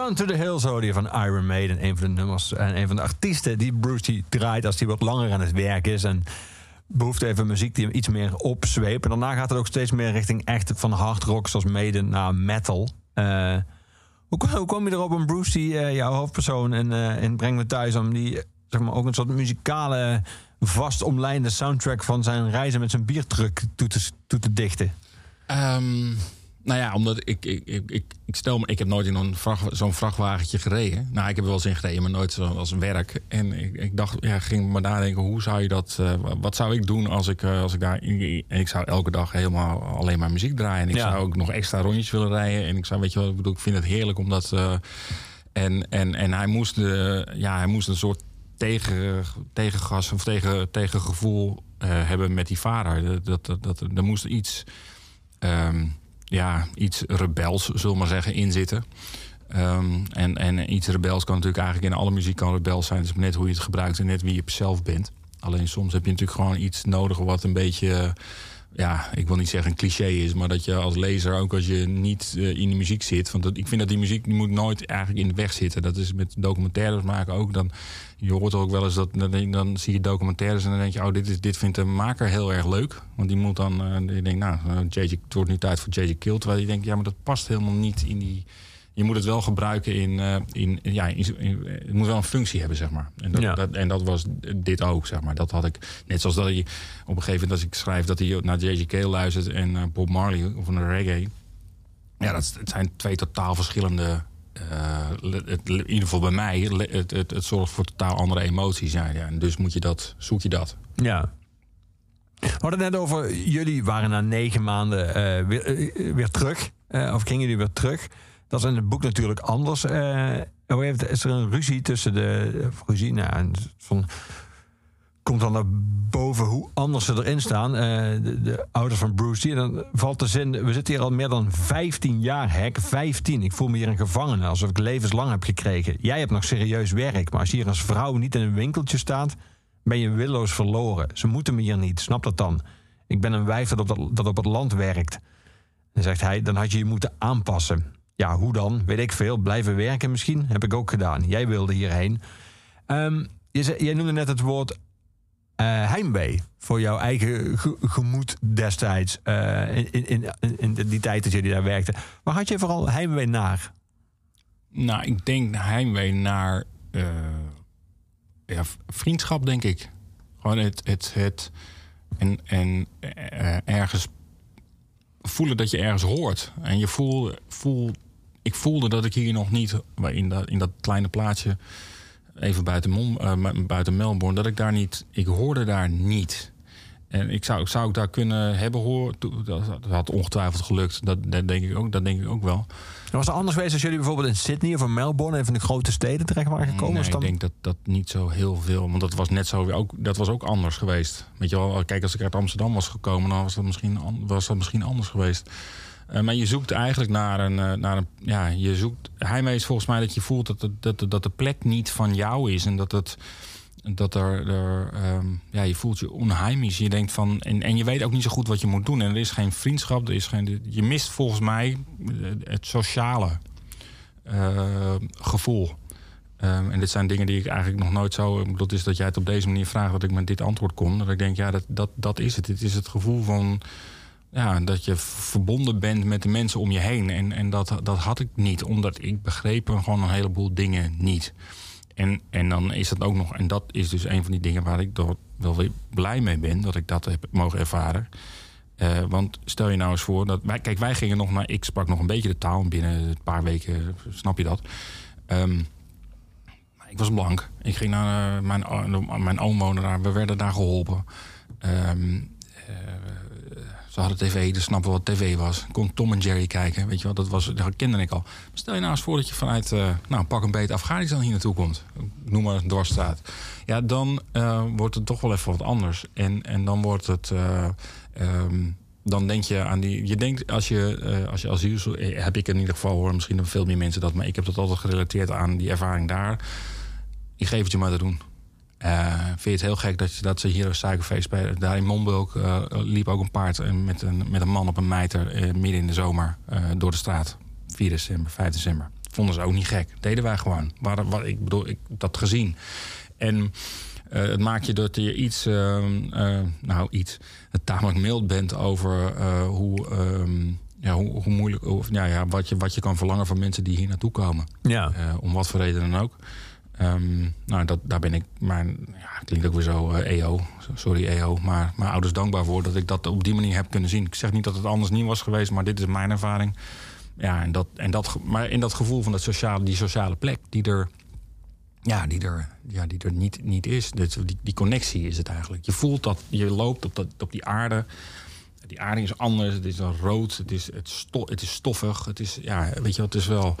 To the Hills van Iron Maiden. Een van de nummers en een van de artiesten die Bruce die draait als hij wat langer aan het werk is. En behoeft even muziek die hem iets meer opzweept. En daarna gaat het ook steeds meer richting echt van hard rock zoals Maiden naar metal. Eh, hoe, hoe kom je erop om Bruce, die, eh, jouw hoofdpersoon eh in Breng Me Thuis, om die zeg maar, ook een soort muzikale, vast omlijnde soundtrack van zijn reizen met zijn biertruck toe te, toe te dichten? Ehm, nou ja, omdat ik, ik, ik, ik, ik stel me, ik heb nooit in een vracht, zo'n vrachtwagentje gereden. Nou, ik heb wel eens in gereden, maar nooit als werk. En ik, ik dacht, ja, ging me nadenken, hoe zou je dat, eh, wat zou ik doen als ik, eh, als ik daar, en ik zou elke dag helemaal alleen maar muziek draaien. En ik Ja. zou ook nog extra rondjes willen rijden. En ik zou, weet je wat, ik bedoel, ik vind het heerlijk omdat, eh, en, en, en hij moest, ja, hij moest een soort tegen, tegengas of tegen, tegengevoel hebben met die vader. Dat, dat, dat, dat, er moest iets ehm, ja, iets rebels, zullen maar zeggen, in zitten. Ehm, en, en iets rebels kan natuurlijk eigenlijk in alle muziek kan rebels zijn. Het is maar net hoe je het gebruikt en net wie je zelf bent. Alleen soms heb je natuurlijk gewoon iets nodig wat een beetje... eh, ja, ik wil niet zeggen een cliché is, maar dat je als lezer, ook als je niet eh, in de muziek zit. Want dat, ik vind dat die muziek die moet nooit eigenlijk in de weg zitten. Dat is met documentaires maken ook. Dan, je hoort ook wel eens dat dan, dan zie je documentaires en dan denk je, oh, dit, is, dit vindt de maker heel erg leuk. Want die moet dan, eh die denkt, nou, eh, JJ, het wordt nu tijd voor JJ Kill. Terwijl je denkt, ja, maar dat past helemaal niet in die. Je moet het wel gebruiken in, eh, in ja, in, in- het moet wel een functie hebben, zeg maar. En dat, Ja. dat, en dat was dit ook, zeg maar. Dat had ik, net zoals dat je op een gegeven moment als ik schrijf dat hij naar JJ Cale luistert en eh, Bob Marley of een reggae. Ja, dat, het zijn twee totaal verschillende. eh, het, in ieder geval bij mij, het, het, het zorgt voor totaal andere emoties. Ja, ja, en dus moet je dat, zoek je dat. Ja. We hadden het net over, jullie waren na negen maanden eh, weer, weer terug. Of gingen jullie weer terug? Dat is in het boek natuurlijk anders. Moment is er een ruzie tussen de... ruzie, nou, van, komt dan naar boven hoe anders ze erin staan. Eh, de, de ouders van Bruce die. Dan valt de zin, we zitten hier al meer dan 15 jaar, hek. 15. Ik voel me hier een gevangene, alsof ik levenslang heb gekregen. Jij hebt nog serieus werk, maar als je hier als vrouw niet in een winkeltje staat ben je willoos verloren. Ze moeten me hier niet, snap dat dan? Ik ben een wijf dat op, dat, dat op het land werkt. Dan zegt hij, dan had je je moeten aanpassen. Ja, hoe dan? Weet ik veel. Blijven werken misschien? Heb ik ook gedaan. Jij wilde hierheen. Ehm, je jij noemde net het woord eh, heimwee. Voor jouw eigen ge- gemoed destijds. eh, in, in, in, in die tijd dat jullie daar werkten. Waar had je vooral heimwee naar? Nou, ik denk heimwee naar eh, ja, vriendschap, denk ik. Gewoon het, het, het en, en ergens voelen dat je ergens hoort. En je voel, voel, ik voelde dat ik hier nog niet, in dat, in dat kleine plaatsje, even buiten, Mon, eh, buiten Melbourne, dat ik daar niet, ik hoorde daar niet. En ik zou, zou ik daar kunnen hebben horen, dat, dat had ongetwijfeld gelukt. Dat, dat, denk ik ook, dat denk ik ook wel. Was het anders geweest als jullie bijvoorbeeld in Sydney of in Melbourne... een van de grote steden terecht waren gekomen? Nee, Was ik dan- denk dat dat niet zo heel veel. Want dat was net zo weer ook. Dat was ook anders geweest. Weet je wel, kijk, als ik uit Amsterdam was gekomen, dan was dat misschien, was dat misschien anders geweest. Eh, maar je zoekt eigenlijk naar een, eh, naar een. Ja, je zoekt. Heimwee is volgens mij dat je voelt dat, dat, dat de plek niet van jou is. En dat het. Dat er. er ehm, ja, je voelt je onheimisch. Je denkt van. En, en je weet ook niet zo goed wat je moet doen. En er is geen vriendschap. Er is geen, je mist volgens mij eh, het sociale gevoel. Ehm, en dit zijn dingen die ik eigenlijk nog nooit zo... Dat is dat jij het op deze manier vraagt dat ik met dit antwoord kom. Dat ik denk, ja, dat, dat, dat is het. Het is het gevoel van... Ja, dat je verbonden bent met de mensen om je heen. En, en dat, dat had ik niet, omdat ik begreep gewoon een heleboel dingen niet. En, en dan is het ook nog... En dat is dus een van die dingen waar ik door wel weer blij mee ben... dat ik dat heb mogen ervaren. Eh, want stel je nou eens voor dat wij, kijk, wij gingen nog naar. Ik sprak nog een beetje de taal en binnen een paar weken, snap je dat? Ehm, ik was blank. Ik ging naar eh, mijn, mijn oom daar. We werden daar geholpen. Eh, ze hadden tv, dus snappen wat tv was. Kon Tom en Jerry kijken, weet je wel. Dat, was, dat kende ik al. Stel je nou eens voor dat je vanuit, eh, nou, pak een beet Afghanistan hier naartoe komt. Noem maar een dwarsstraat. Ja, dan eh, wordt het toch wel even wat anders. En, en dan wordt het... eh, ehm, dan denk je aan die. Je denkt als je, eh, als je asiel. heb ik in ieder geval hoor. Misschien hebben veel meer mensen dat. Maar ik heb dat altijd gerelateerd aan die ervaring daar. Ik geef het je maar te doen. Eh, vind je het heel gek dat, je, dat ze hier een suikerfeest spelen? Daar in Monbulk eh, liep ook een paard eh, met een, met een man op een mijter. midden in de zomer door de straat. 4 december, 5 december. vonden ze ook niet gek. Deden wij gewoon. Waar, waar, ik bedoel, ik dat gezien. En het maakt je dat je iets, ehm, eh, nou iets, tamelijk mild bent over hoe, ehm, ja, hoe, hoe moeilijk, of, ja, ja, wat, je, wat je kan verlangen van mensen die hier naartoe komen. Ja. Om wat voor reden dan ook. Ehm, nou, dat, daar ben ik, maar ja, klinkt ook weer zo eh, EO, sorry EO, maar mijn ouders dankbaar voor dat ik dat op die manier heb kunnen zien. Ik zeg niet dat het anders niet was geweest, maar dit is mijn ervaring. Ja, en dat, en dat, maar in dat gevoel van dat sociale, die sociale plek die er, ja, die er, ja, die er niet, niet is. Dus die, die connectie is het eigenlijk. Je voelt dat je loopt op, dat, op die aarde. Die aarde is anders. Het is dan rood. Het is, het, sto, het is stoffig. Het is, ja, weet je, het is wel.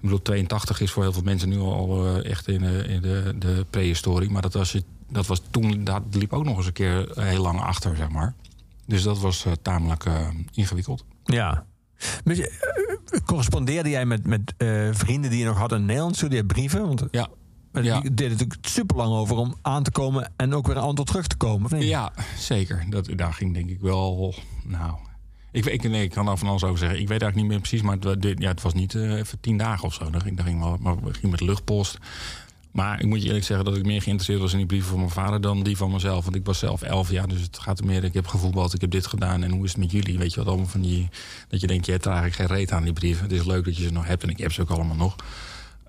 Ik bedoel, 82 is voor heel veel mensen nu al eh, echt in, de, in de, de prehistorie. Maar dat was, dat was toen, dat liep ook nog eens een keer heel lang achter, zeg maar. Dus dat was eh, tamelijk eh, ingewikkeld. Ja. Eh, correspondeerde jij met, met eh, vrienden die je nog had in Nederland? Stuurde je brieven? Want Ja, eh, ja. die deden natuurlijk super lang over om aan te komen en ook weer een antwoord terug te komen. Ja, zeker. Dat, daar ging denk ik wel. Nou, ik, ik, nee, ik kan er van alles over zeggen. Ik weet eigenlijk niet meer precies, maar het, ja, het was niet eh, even tien dagen of zo. Dat ging, dat ging wel, maar we gingen met luchtpost. Maar ik moet je eerlijk zeggen dat ik meer geïnteresseerd was in die brieven van mijn vader dan die van mezelf. Want ik was zelf elf jaar, dus het gaat er meer. Ik heb gevoetbald, ik heb dit gedaan en hoe is het met jullie? Weet je wat allemaal van die. Dat je denkt, je hebt er eigenlijk geen reet aan die brieven. Het is leuk dat je ze nog hebt en ik heb ze ook allemaal nog.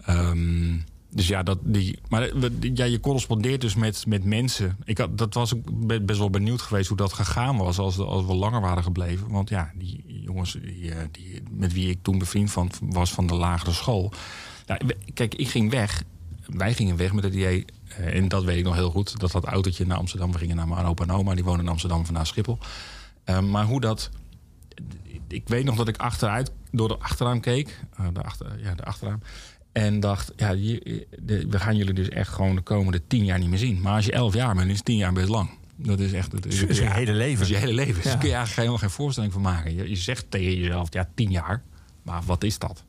Ehm, dus ja, dat, die, maar we- ja, je correspondeert dus met, met mensen. Ik had, dat was best wel benieuwd geweest hoe dat gegaan was als, als we langer waren gebleven. Want ja, die jongens die, eh, die, met wie ik toen bevriend van, was van de lagere school. We- kijk, ik ging weg. Wij gingen weg met het idee, eh, en dat weet ik nog heel goed, dat dat autootje naar Amsterdam. We gingen naar mijn opa en die wonen in Amsterdam vanuit Schiphol. Eh, maar hoe dat ik weet nog dat ik achteruit, door de achterraam keek. eh, de, achter, ja, de achterraam. En dacht, ja, we gaan jullie dus echt gewoon de komende tien jaar niet meer zien. Maar als je elf jaar bent, is tien jaar best lang. Dat is echt... Dat Dat is je hele leven. Dat is je hele leven. Dus Ja. daar kun je eigenlijk helemaal geen voorstelling van maken. Je, je zegt tegen jezelf, ja, tien jaar. Maar wat is dat?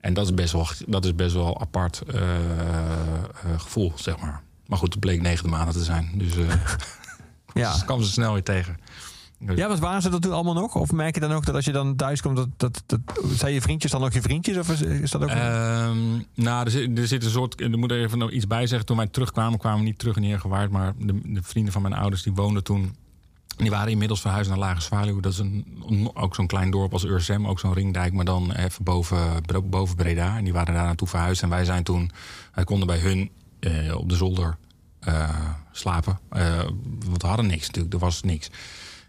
En dat is best wel, dat is best wel apart eh, eh, gevoel, zeg maar. Maar goed, het bleek negende maanden te zijn. Dus eh Ja. kwam ze snel weer tegen. Dus- Ja, want waren ze dat toen allemaal nog? Of merk je dan ook dat als je dan thuis komt, dat, dat, dat, zijn je vriendjes dan nog je vriendjes? Of is, is dat ook... Ehm, nou, er zit, er zit een soort. Er moet er even nog iets bij zeggen. Toen wij terugkwamen, kwamen we niet terug in Heergewaard. Maar de, de vrienden van mijn ouders die woonden toen. Die waren inmiddels verhuisd naar Lage Zwaluw. Dat is een, ook zo'n klein dorp als Ursem. Ook zo'n ringdijk, maar dan even boven, boven Breda. En die waren daar naartoe verhuisd. En wij zijn toen. Wij konden bij hun eh, op de zolder eh, slapen. Eh, want we hadden niks natuurlijk. Er was niks.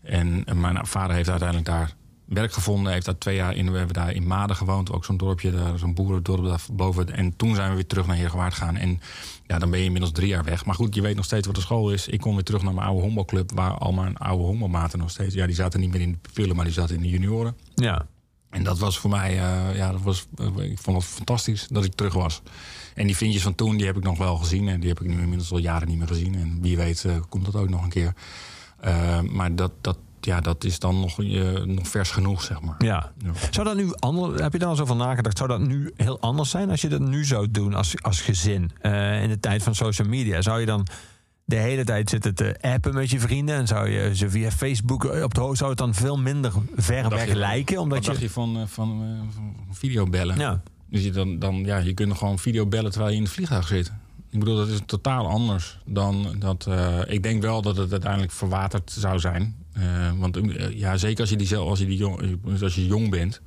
En, en mijn vader heeft uiteindelijk daar werk gevonden. Heeft daar twee jaar in. We hebben daar in Maden gewoond. Ook zo'n dorpje, daar, zo'n boerendorp daar boven. En toen zijn we weer terug naar Heergewaard gegaan. En ja, dan ben je inmiddels drie jaar weg. Maar goed, je weet nog steeds wat de school is. Ik kon weer terug naar mijn oude honkbalclub. Waar al mijn oude honkbalmaten nog steeds... Ja, die zaten niet meer in de pupillen, maar die zaten in de junioren. ja. En dat was voor mij, eh, ja, dat was, eh, ik vond het fantastisch dat ik terug was. En die vriendjes van toen, die heb ik nog wel gezien. En die heb ik nu inmiddels al jaren niet meer gezien. En wie weet eh, komt dat ook nog een keer. Eh, maar dat, dat, ja, dat is dan nog, eh, nog vers genoeg, zeg maar. Ja. Zou dat nu anders, heb je daar al zo van nagedacht? Zou dat nu heel anders zijn als je dat nu zou doen als, als gezin eh, in de tijd van social media? Zou je dan de hele tijd zitten te appen met je vrienden en zou je ze via Facebook op de hoogte zou het dan veel minder ver weg lijken? Omdat je, je van, van, van videobellen? ja, Dus je, dan, dan, ja, je kunt gewoon videobellen terwijl je in het vliegtuig zit. Ik bedoel, dat is totaal anders dan dat. eh, ik denk wel dat het uiteindelijk verwaterd zou zijn. Eh, want eh, ja, zeker als je, die, als, je die jong, als je jong bent.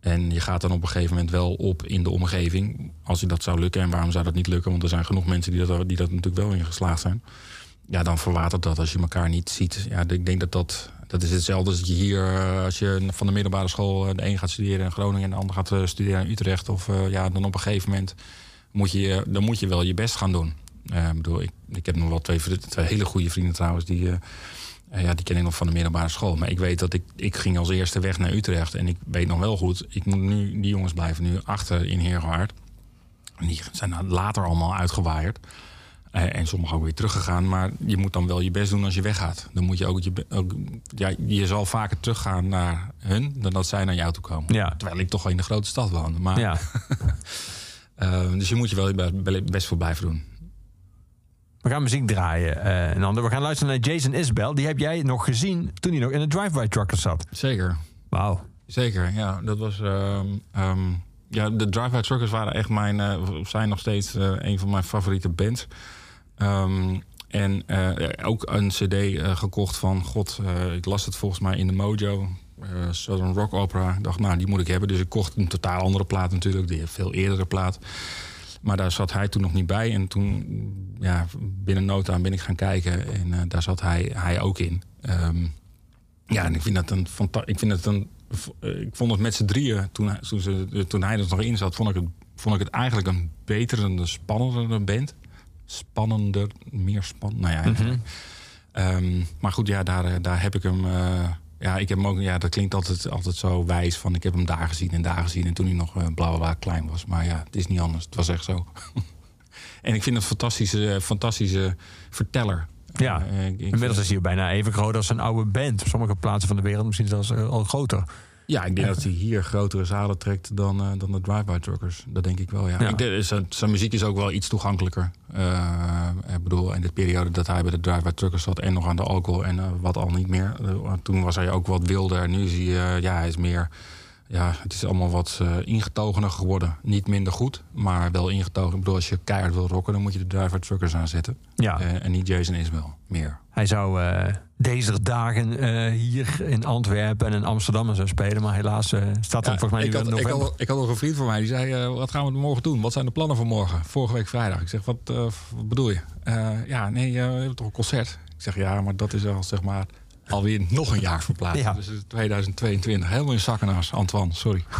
En je gaat dan op een gegeven moment wel op in de omgeving. Als je dat zou lukken. En waarom zou dat niet lukken? Want er zijn genoeg mensen die dat, die dat natuurlijk wel in geslaagd zijn. Ja, dan verwatert dat als je elkaar niet ziet. Ja, ik denk dat dat. Dat is hetzelfde als je hier, als je van de middelbare school, de een gaat studeren in Groningen en de ander gaat studeren in Utrecht. Of ja, dan op een gegeven moment moet je, dan moet je wel je best gaan doen. Ik bedoel, ik, ik heb nog wel twee, twee hele goede vrienden trouwens, die, eh, ja, die ken ik nog van de middelbare school. Maar ik weet dat ik, ik ging als eerste weg naar Utrecht. En ik weet nog wel goed, ik moet nu, die jongens blijven nu achter in Heergewaard. En die zijn later allemaal uitgewaaierd. En sommigen ook weer teruggegaan. Maar je moet dan wel je best doen als je weggaat. Dan moet je ook, je, ook ja, je zal vaker teruggaan naar hun dan dat zij naar jou toe komen. Ja. Terwijl ik toch wel in de grote stad woonde. Maar, ja. eh, dus je moet je wel je best voor blijven doen. We gaan muziek draaien. eh, en dan, we gaan luisteren naar Jason Isbell. Die heb jij nog gezien toen hij nog in de drive-by trucker zat. Zeker. Wauw. Zeker, ja. Dat was. ehm, ehm, Ja, de Drive-By Truckers waren echt mijn, eh, zijn nog steeds eh, een van mijn favoriete bands. Ehm, en ook een cd gekocht van, god, ik las het volgens mij in de Mojo. Eh, Southern Rock Opera. Ik dacht, nou, die moet ik hebben. Dus ik kocht een totaal andere plaat natuurlijk. Die veel eerdere plaat. Maar daar zat hij toen nog niet bij. En toen, ja, binnen no time ben ik gaan kijken. En eh, daar zat hij, hij ook in. Ehm, ja, en ik vind dat een Ik vind een. eh, Ik vond het met z'n drieën, toen, hij- toen, ze, toen hij er nog in zat, vond ik, het, vond ik het eigenlijk een betere, spannendere band. Spannender, meer spannend. Nou ja. Ehm, maar goed, ja, daar, daar heb ik hem. Ja, ik heb hem ook. Ja, dat klinkt altijd, altijd zo wijs van. Ik heb hem daar gezien en daar gezien. En toen hij nog eh, bla bla bla klein was. Maar ja, het is niet anders. Het was echt zo. en ik vind het een fantastische, fantastische verteller. Ja, Eh, ik- ik Inmiddels is hij bijna even groot als een oude band. Op sommige plaatsen van de wereld misschien zelfs eh, al groter. Ja, ik denk dat hij hier grotere zalen trekt dan, eh, dan de drive-by truckers. Dat denk ik wel, ja. Ja. Ik denk, zijn, zijn muziek is ook wel iets toegankelijker. Eh, ik bedoel, in de periode dat hij bij de drive-by truckers zat... en nog aan de alcohol en eh, wat al niet meer. toen was hij ook wat wilder. Nu is hij, eh, ja, hij is meer... Ja, het is allemaal wat eh, ingetogener geworden. Niet minder goed, maar wel ingetogen. Ik bedoel, als je keihard wil rocken... dan moet je de drive-by truckers aanzetten. Ja, Eh, en niet Jason Isbell, meer. hij zou eh, deze dagen hier in Antwerpen en in Amsterdam zou spelen. Maar helaas staat Ja, volgens mij ik, had, in ik, november. had, ik had nog een vriend van mij die zei: Wat gaan we morgen doen? Wat zijn de plannen voor morgen? Vorige week vrijdag. Ik zeg: Wat, wat bedoel je? Ja, nee, we hebben toch een concert? Ik zeg: Ja, maar dat is al zeg maar alweer nog een jaar verplaatst. Ja. Dus het is 2022. Helemaal in zakken naast Antoine, sorry.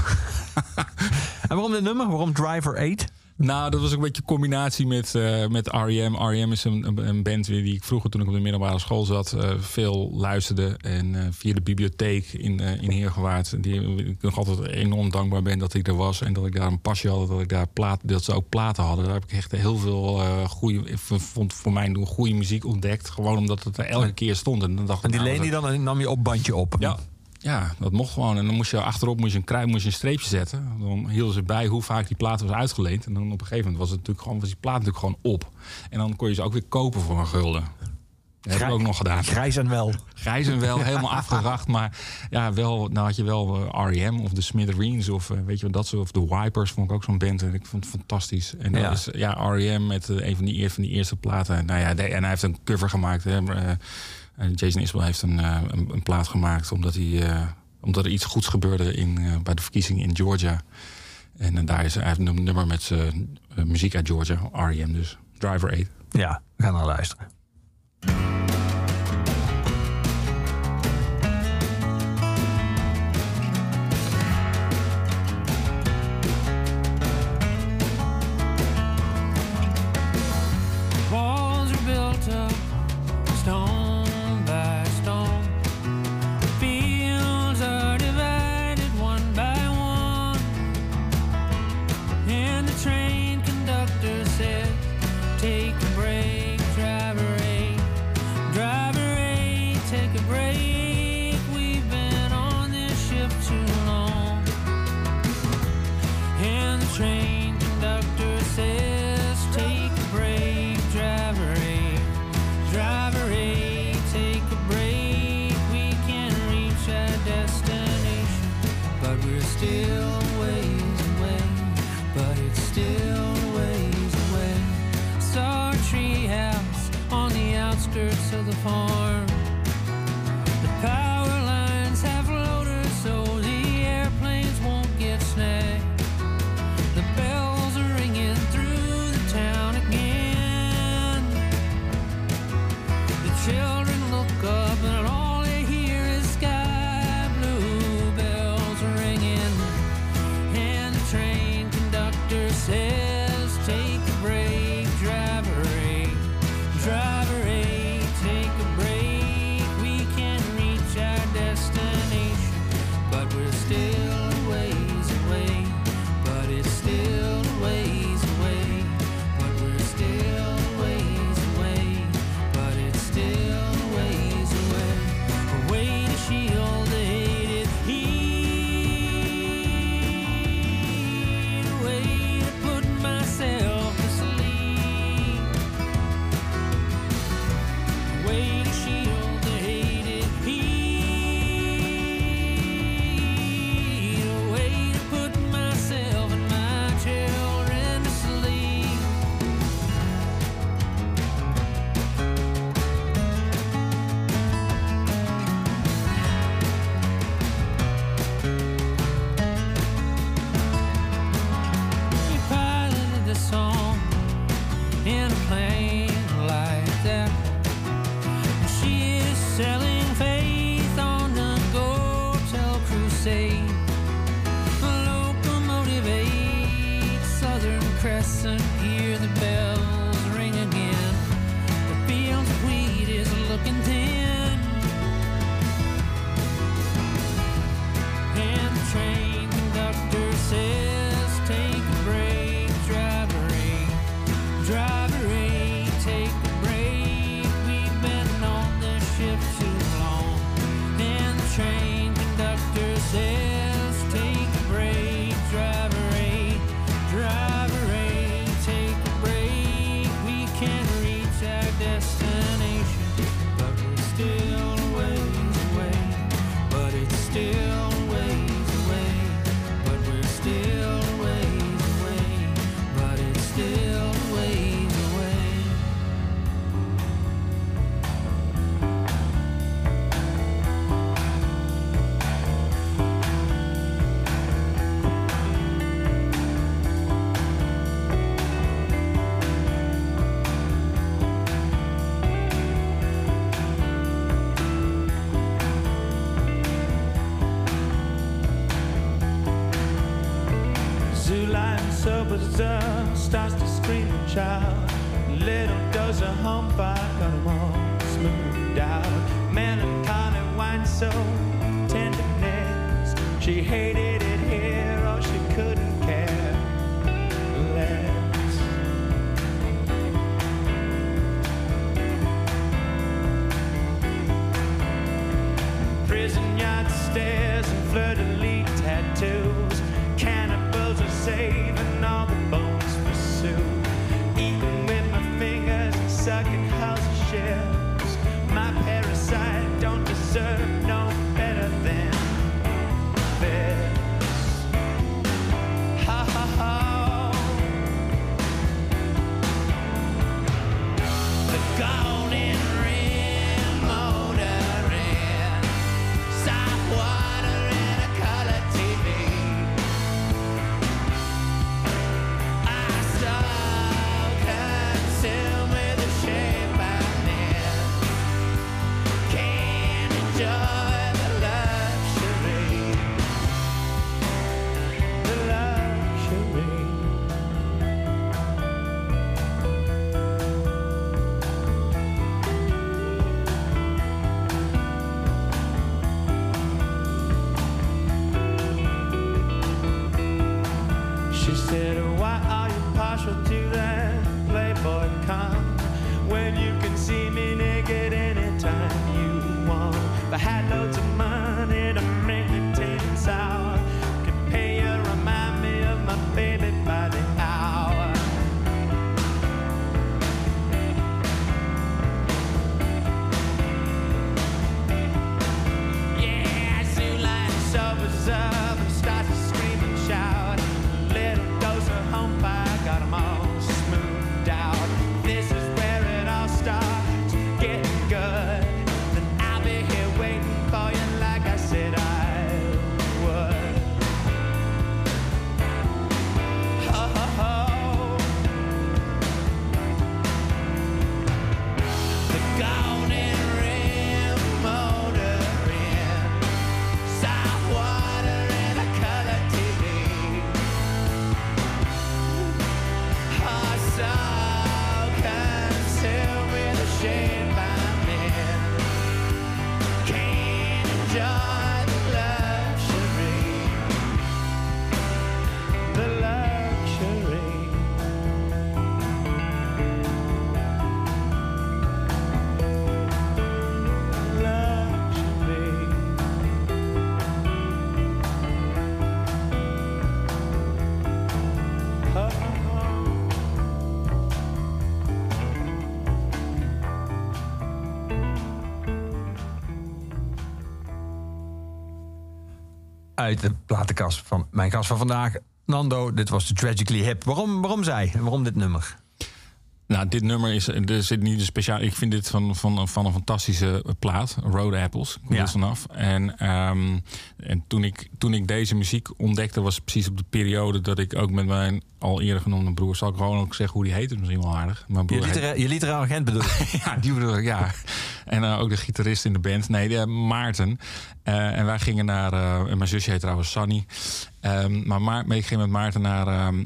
En waarom dit nummer? Waarom Driver 8? Nou, dat was ook een beetje een combinatie met, eh, met R.E.M. R.E.M. is een, een, band die ik vroeger toen ik op de middelbare school zat... eh, veel luisterde. En eh, via de bibliotheek in, in Heergewaard... die ik nog altijd enorm dankbaar ben dat ik er was... en dat ik daar een pasje had, dat, ik daar plaat, dat ze ook platen hadden. Daar heb ik echt heel veel goede... Ik vond voor mij goede muziek ontdekt. Gewoon omdat het er elke keer stond. En, dan dacht En die nou, leen die dan en nam je op bandje op. ja, ja, dat mocht gewoon. En dan moest je achterop moest je een moest je een streepje zetten. Dan hielden ze bij hoe vaak die plaat was uitgeleend. En dan op een gegeven moment was, het natuurlijk gewoon, was die plaat natuurlijk gewoon op. En dan kon je ze ook weer kopen voor een gulden. Dat heb ik ook nog gedaan. Grijs en wel. Grijs en wel, helemaal afgeracht. Maar ja, wel, nou had je wel eh, R.E.M. of de Smithereens of eh, weet je wat dat zo. Of de Wipers vond ik ook zo'n band. En ik vond het fantastisch. En dat Ja. is ja, R.E.M. met eh, een van die, van die eerste platen. Nou ja, de- en hij heeft een cover gemaakt. Hè, Jason Isbell heeft een, eh, een, een plaat gemaakt omdat, hij, eh, omdat er iets goeds gebeurde in, eh, bij de verkiezingen in Georgia. En daar is hij een nummer met muziek uit Georgia, R.E.M. dus. Driver 8. Ja, we gaan naar luisteren. home. listen, hear the bell. uit de platenkast van mijn gast van vandaag. Nando, dit was de Tragically Hip. Waarom, waarom zij? Waarom dit nummer? Nou, dit nummer is. Er zit niet een speciaal. Ik vind dit van, van, van een fantastische plaat. Road Apples. Komt ja. Dus vanaf. En um, en toen, ik, toen ik deze muziek ontdekte, was precies op de periode dat ik ook met mijn al eerder genoemde broer, zal ik gewoon ook zeggen hoe die heet, misschien wel aardig. Broer je, litera heet... je literaire agent bedoel ja, die bedoel ik, ja. En eh, ook de gitarist in de band, nee, de, Maarten. Eh, en wij gingen naar, eh, en mijn zusje heet trouwens Sunny. Ehm, maar Ma ik ging met Maarten naar. Ehm,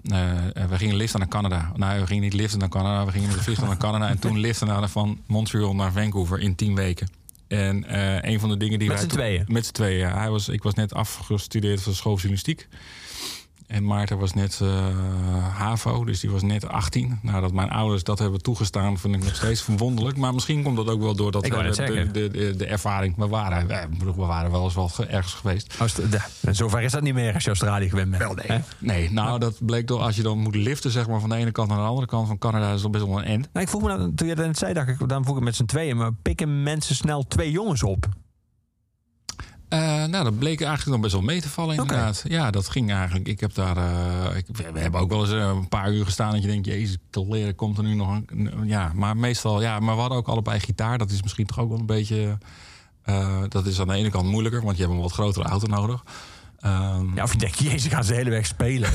we gingen liften naar Canada. Nou, we gingen niet liften naar Canada, we gingen met de vliegtuig naar Canada. En toen liften naar, van Montreal naar Vancouver in tien weken. En eh, een van de dingen die Met wij z'n toen- tweeën? Met z'n tweeën, ja. Hij was, ik was net afgestudeerd van de school journalistiek. En Maarten was net eh, HAVO, dus die was net 18. Nou, dat mijn ouders dat hebben toegestaan, vind ik nog steeds verwonderlijk. Maar misschien komt dat ook wel door dat net de, de, de, de ervaring. We waren, we, we waren wel eens wel ge- ergens geweest. Als de- de- zover is dat niet meer als je Australië gewend bent. Hè? Nee, nou, dat bleek toch als je dan moet liften, zeg maar, van de ene kant naar de andere kant van Canada, is dat best wel een end. Nou, ik vroeg me nou, toen je dat net zei, dacht ik, dan vroeg ik met z'n tweeën, maar pikken mensen snel twee jongens op? Eh, nou, dat bleek eigenlijk dan best wel mee te vallen, inderdaad. Ja, dat ging eigenlijk. Ik heb daar. eh, ik, we, we hebben ook wel eens eh, een paar uur gestaan dat je denkt, Jezus, leren komt er nu nog een. Ja, maar meestal, ja, maar we hadden ook allebei gitaar. Dat is misschien toch ook wel een beetje. dat is aan de ene kant moeilijker, want je hebt een wat grotere auto nodig. Ehm, Ja, of je denkt, jezus, gaan ze de hele weg spelen.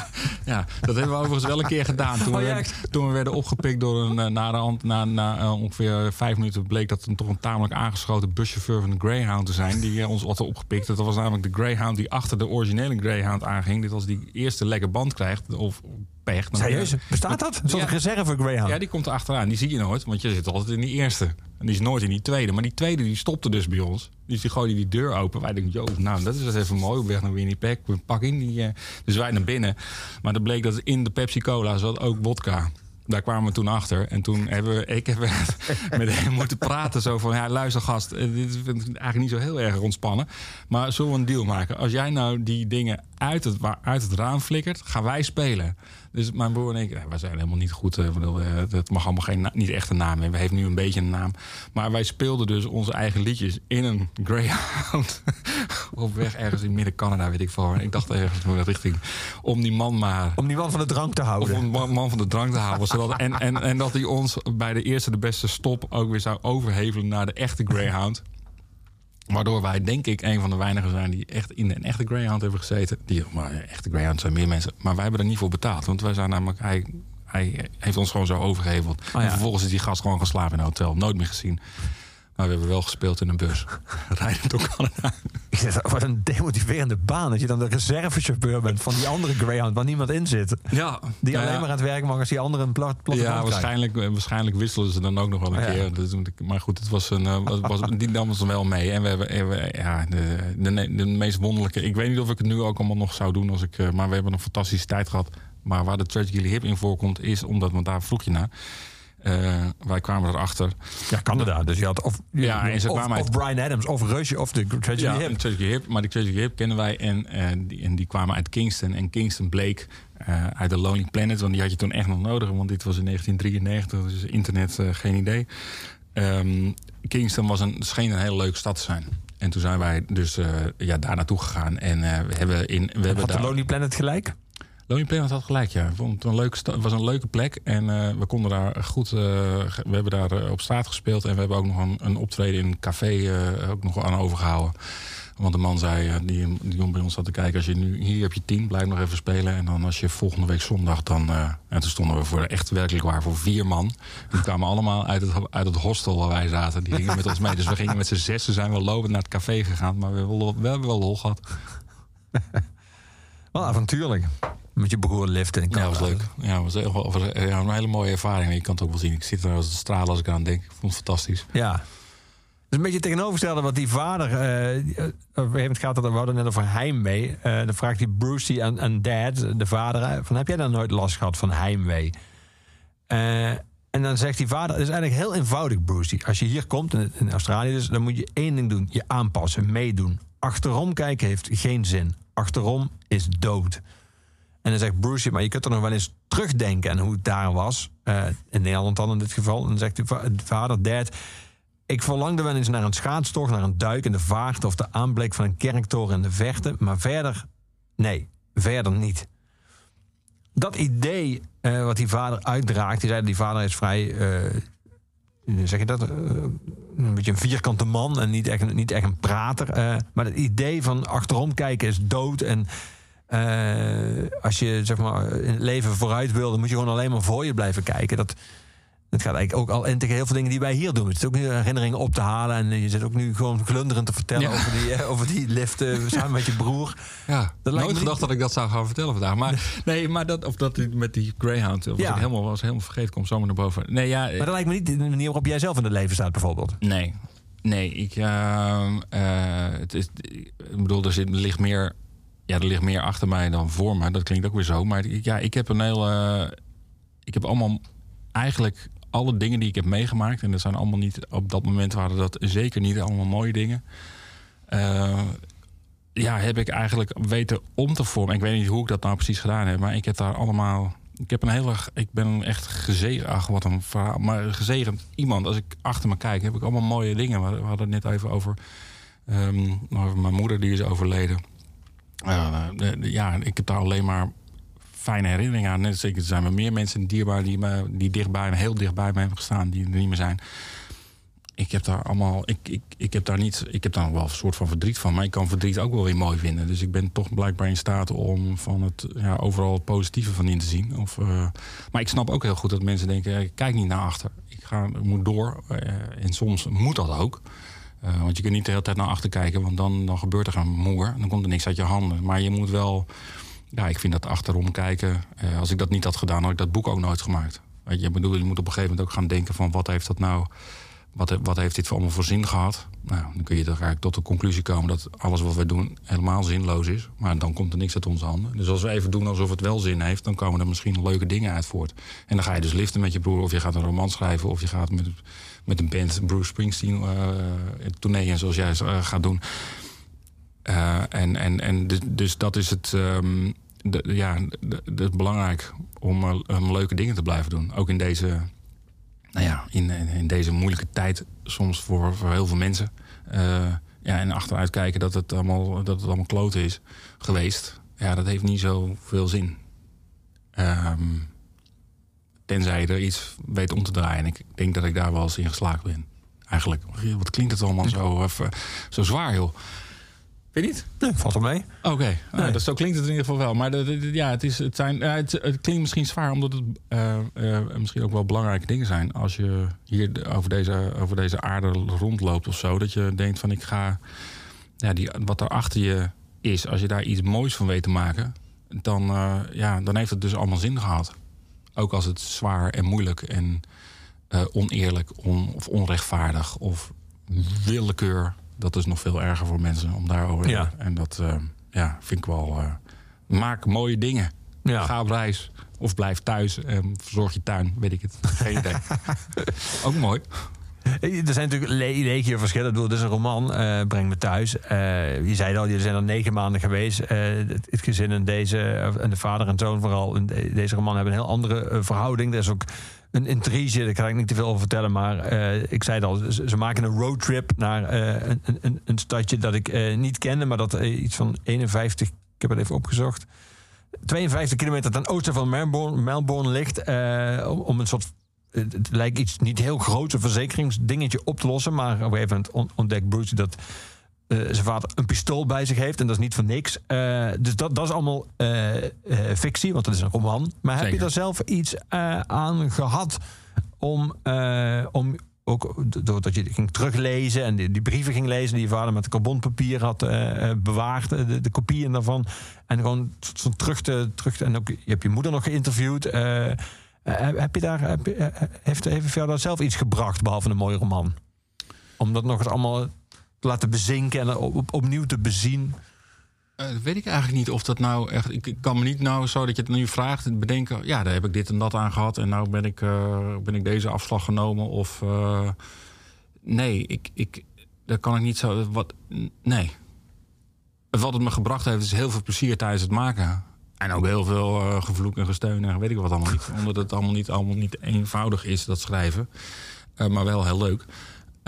ja, dat hebben we overigens wel een keer gedaan. Toen, Oh, we, ja, werden, toen we werden opgepikt door een. eh, Na, de na, na eh, ongeveer vijf minuten bleek dat een toch een tamelijk aangeschoten buschauffeur van de Greyhound te zijn. Die eh, ons had opgepikt. Dat was namelijk de Greyhound die achter de originele Greyhound aanging. Dit als die eerste lekke band krijgt, of pech. dan- Serieus? Bestaat dat? Soort Ja. reserve Greyhound? Ja, die komt er achteraan. Die zie je nooit, want je zit altijd in die eerste. En die is nooit in die tweede. Maar die tweede die stopte dus bij ons. Dus die gooide die deur open. Wij denken, joh, nou, dat is dus even mooi. Op weg naar Winnipeg. We pakken in die... eh, dus wij naar binnen. Maar dan bleek dat in de Pepsi Cola zat ook vodka. Daar kwamen we toen achter. En toen hebben we... Ik heb met hem moeten praten. Zo van, ja, luister gast. eh, Dit vind ik eigenlijk niet zo heel erg ontspannen. Maar zullen we een deal maken? Als jij nou die dingen uit het, uit het raam flikkert, gaan wij spelen. Dus mijn broer en ik, eh, wij zijn helemaal niet goed. eh, eh, Dat mag allemaal geen, niet echt een naam hebben. We hebben nu een beetje een naam. Maar wij speelden dus onze eigen liedjes in een Greyhound. Op weg ergens in midden Canada, weet ik veel. Ik dacht ergens in de richting. Om die man maar Om die man van de drank te houden. een man, man van de drank te houden. Zodat, en, en, en dat hij ons bij de eerste de beste stop ook weer zou overhevelen naar de echte Greyhound. Waardoor wij, denk ik, een van de weinigen zijn die echt in een echte Greyhound hebben gezeten. Die, maar echte Greyhound zijn meer mensen. Maar wij hebben er niet voor betaald. Want wij zijn namelijk, hij, hij heeft ons gewoon zo overgeheveld. ja. En vervolgens is die gast gewoon geslapen in een hotel. Nooit meer gezien. Maar we hebben wel gespeeld in een bus. Rijden door Canada. Ik zeg, Wat een demotiverende baan. Dat je dan de reservechauffeur bent van die andere Greyhound waar niemand in zit. Ja, Die ja, alleen ja. maar aan het werk mag als die andere een plat, platte Ja, waarschijnlijk, eh, waarschijnlijk wisselen ze dan ook nog wel een Ja. keer. Ik- maar goed, het was een, eh, was, was, die nam ons wel mee. En we hebben en we, ja, de, de, de meest wonderlijke... Ik weet niet of ik het nu ook allemaal nog zou doen. Als ik, eh, maar we hebben een fantastische tijd gehad. Maar waar de Tragically Hip in voorkomt, is omdat... Want daar vroeg je naar. Eh, wij kwamen erachter. Ja, Canada. Dus je had of, Ja, en ze of, kwamen of uit- Brian Adams of Rush of de Tragedy Ja, Hip. Tragically Hip. Maar die Tragically Hip kennen wij. En, eh, die, en die kwamen uit Kingston. En Kingston bleek eh, uit de Lonely Planet. Want die had je toen echt nog nodig. Want dit was in 1993. Dus internet, geen idee. Ehm, Kingston was een, scheen een hele leuke stad te zijn. En toen zijn wij dus ja, daar naartoe gegaan. En we hebben in... We hebben Had de Lonely Planet gelijk? Lonely Planet had gelijk, ja. Vond het een leuke was een leuke plek. En eh, we konden daar goed... eh, we hebben daar eh, op straat gespeeld. En we hebben ook nog een, een optreden in een café ook nog aan overgehouden. Want de man zei, die, die jong bij ons zat te kijken... als je nu, hier heb je tien, blijf nog even spelen. En dan als je volgende week zondag dan... en toen stonden we voor echt werkelijk waar voor vier man. Die kwamen allemaal uit het, uit het hostel waar wij zaten. Die gingen met ons mee. Dus we gingen met z'n zessen, zijn we lopend naar het café gegaan. Maar we we hebben wel lol gehad. Wel avontuurlijk. Met je broer liften. in Ja, dat was leuk. Ja, was, heel- was ja, een hele mooie ervaring. Je kan het ook wel zien. Ik zit er als te stralen als ik aan denk. Ik vond het fantastisch. Ja. Het is een beetje tegenovergestelde wat die vader... eh, op een gaat het, we hadden net over heimwee. Eh, dan vraagt die Brucey aan, aan dad, de vader... van heb jij dan nooit last gehad van heimwee? En dan zegt die vader, het is eigenlijk heel eenvoudig, Brucey. Als je hier komt, in, in Australië dus... dan moet je één ding doen, je aanpassen, meedoen. Achterom kijken heeft geen zin. Achterom is dood. En dan zegt Brucey, maar je kunt er nog wel eens terugdenken aan hoe het daar was. eh, in Nederland dan in dit geval. En dan zegt de va- de vader, dad... Ik verlangde wel eens naar een schaatstocht, naar een duik in de vaart... of de aanblik van een kerktoren in de verte. Maar verder, nee, verder niet. Dat idee eh, wat die vader uitdraagt... Die zei, die vader is vrij... hoe zeg je dat? een beetje een vierkante man en niet echt, een- niet echt een prater. maar het idee van achterom kijken is dood. En als je zeg maar, in het leven vooruit wil... dan moet je gewoon alleen maar voor je blijven kijken. Dat, Het gaat eigenlijk ook al en tegen heel veel dingen die wij hier doen. Het is ook nu herinneringen op te halen. En je zit ook nu gewoon glunderend te vertellen Ja. over, die, eh, over die lift eh, samen met je broer. Ja, Dat nooit gedacht niet- dat ik dat zou gaan vertellen vandaag. Maar nee, maar dat, of dat met die Greyhound, Ja. ik helemaal was helemaal vergeten, komt zomaar naar boven. Nee, ja, Maar dat lijkt me niet de manier waarop jij zelf in het leven staat, bijvoorbeeld. Nee, nee. Ik, ehm, eh, het is, ik bedoel, er, zit, er ligt meer, ja, er ligt meer achter mij dan voor mij. Dat klinkt ook weer zo. Maar ja, ik heb een heel, eh, ik heb allemaal eigenlijk alle dingen die ik heb meegemaakt. En dat zijn allemaal niet op dat moment waren dat zeker niet allemaal mooie dingen. Eh, ja, heb ik eigenlijk weten om te vormen. Ik weet niet hoe ik dat nou precies gedaan heb, maar ik heb daar allemaal. Ik heb een hele. Ik ben echt gezegend. Ach, wat een verhaal. Maar gezegend iemand. Als ik achter me kijk, heb ik allemaal mooie dingen. We we hadden het net even over. ehm, over mijn moeder die is overleden. Eh, ja, ik heb daar alleen maar fijne herinneringen aan. Net zeker, er zijn meer mensen dierbaar die, me, die dichtbij heel dichtbij me hebben gestaan, die er niet meer zijn ik heb daar allemaal. Ik, ik, ik heb daar niet. Ik heb daar wel een soort van verdriet van. Maar ik kan verdriet ook wel weer mooi vinden. Dus ik ben toch blijkbaar in staat om van het ja, overal het positieve van in te zien. Of, eh, maar ik snap ook heel goed dat mensen denken: eh, kijk niet naar achter. Ik, ga, ik moet door. en soms moet dat ook. Eh, want je kunt niet de hele tijd naar achter kijken, want dan, dan gebeurt er een moer. Dan komt er niks uit je handen. Maar je moet wel. Ja, ik vind dat achterom kijken. eh, als ik dat niet had gedaan, had ik dat boek ook nooit gemaakt. Je, ik bedoel, je moet op een gegeven moment ook gaan denken: van wat heeft dat nou wat, wat heeft dit voor allemaal voor zin gehad? Nou, dan kun je toch eigenlijk tot de conclusie komen dat alles wat we doen helemaal zinloos is. Maar dan komt er niks uit onze handen. Dus als we even doen alsof het wel zin heeft, dan komen er misschien leuke dingen uit voort. En dan ga je dus liften met je broer, of je gaat een roman schrijven, of je gaat met, met een band Bruce Springsteen uh, zoals jij uh, gaat doen. Uh, en en, en dus, dat is het. De, ja, het is belangrijk om leuke dingen te blijven doen. Ook in deze nou ja, in, in deze moeilijke tijd soms voor, voor heel veel mensen. Uh, ja, en achteruit kijken dat het, allemaal, dat het allemaal kloten is geweest. Ja, dat heeft niet zoveel zin. Um, tenzij je er iets weet om te draaien. En ik denk dat ik daar wel eens in geslaagd ben. Eigenlijk. Wat klinkt het allemaal zo, even, zo zwaar, joh. Weet je niet? Nee, valt er mee. Oké, okay. nee. dus zo klinkt het in ieder geval wel. Maar de, de, ja, het, is, het, zijn, uh, het, het, klinkt misschien zwaar, omdat het uh, uh, misschien ook wel belangrijke dingen zijn. Als je hier over, deze, over deze aarde rondloopt of zo. Dat je denkt van ik ga. Ja, die, wat er achter je is, als je daar iets moois van weet te maken. Dan, uh, ja, dan heeft het dus allemaal zin gehad. Ook als het zwaar en moeilijk en oneerlijk on, of onrechtvaardig of willekeur dat is nog veel erger voor mensen om daarover. Ja. En dat uh, ja, vind ik wel. Uh, maak mooie dingen. Ja. Ga op reis. Of blijf thuis en verzorg je tuin. Weet ik het. Geen idee. Ook mooi. Er zijn natuurlijk le legio verschillen. Ik bedoel, dit is een roman, uh, Breng me thuis. Uh, je zei al, jullie zijn er negen maanden geweest. Uh, het, het, gezin en, deze, en de vader en zoon vooral. In deze roman hebben een heel andere verhouding. Er is ook een intrige, daar kan ik niet te veel over vertellen. Maar uh, ik zei het al, ze, maken een roadtrip naar uh, een, een, een, stadje dat ik uh, niet kende. Maar dat iets van 51, ik heb het even opgezocht. 52 kilometer ten oosten van Melbourne, Melbourne ligt. om, een soort het lijkt iets niet heel groot, een verzekeringsdingetje op te lossen. Maar op een gegeven moment ontdekt Bruce dat uh, zijn vader een pistool bij zich heeft. En dat is niet voor niks. Uh, dus dat, dat is allemaal uh, fictie, want dat is een roman. Maar Zeker. heb je daar zelf iets aan gehad om, om ook doordat je ging teruglezen en die, die, brieven ging lezen die je vader met carbonpapier had bewaard, de, de, kopieën daarvan. En gewoon zo terug te, terug te, en ook je hebt je moeder nog geïnterviewd. Heb je daar, heb je, heeft, heeft jou daar zelf iets gebracht, behalve een mooie roman? Om dat nog eens allemaal laten bezinken en op, opnieuw te bezien? Uh, weet ik eigenlijk niet of dat nou echt. Ik, ik, kan me niet nou zo dat je het nu vraagt bedenken. Ja, daar heb ik dit en dat aan gehad en nou ben ik, uh, ben ik deze afslag genomen. Of uh, nee, ik, ik, daar kan ik niet zo. Wat, nee. Wat het me gebracht heeft, is heel veel plezier tijdens het maken. En ook heel veel gevloek en gesteun en weet ik wat allemaal niet. Omdat het allemaal niet, allemaal niet eenvoudig is, dat schrijven. Maar wel heel leuk.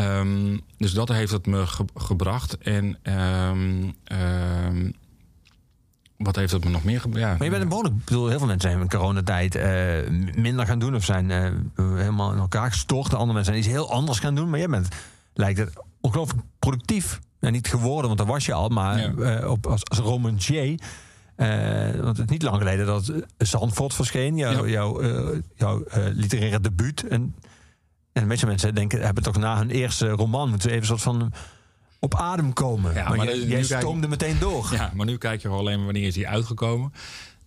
Um, dus dat heeft het me ge gebracht. En um, um, wat heeft het me nog meer gebracht? Ja, maar je bent een behoorlijk... Ik bedoel, heel veel mensen zijn in coronatijd uh, minder gaan doen... of zijn uh, helemaal in elkaar gestort. Andere mensen zijn iets heel anders gaan doen. Maar jij bent, lijkt het, ongelooflijk productief. Ja, niet geworden, want dat was je al. Maar ja. uh, op, als, als romancier... Uh, want het is niet lang geleden dat Zandvoort verscheen, jouw, ja. jouw, uh, jouw uh, literaire debuut. En En de meeste mensen denken, hebben toch na hun eerste roman moeten ze even een soort van op adem komen. Ja, maar maar jij, jij kijk- stoomde meteen door. Ja, maar nu kijk je gewoon alleen maar wanneer is hij uitgekomen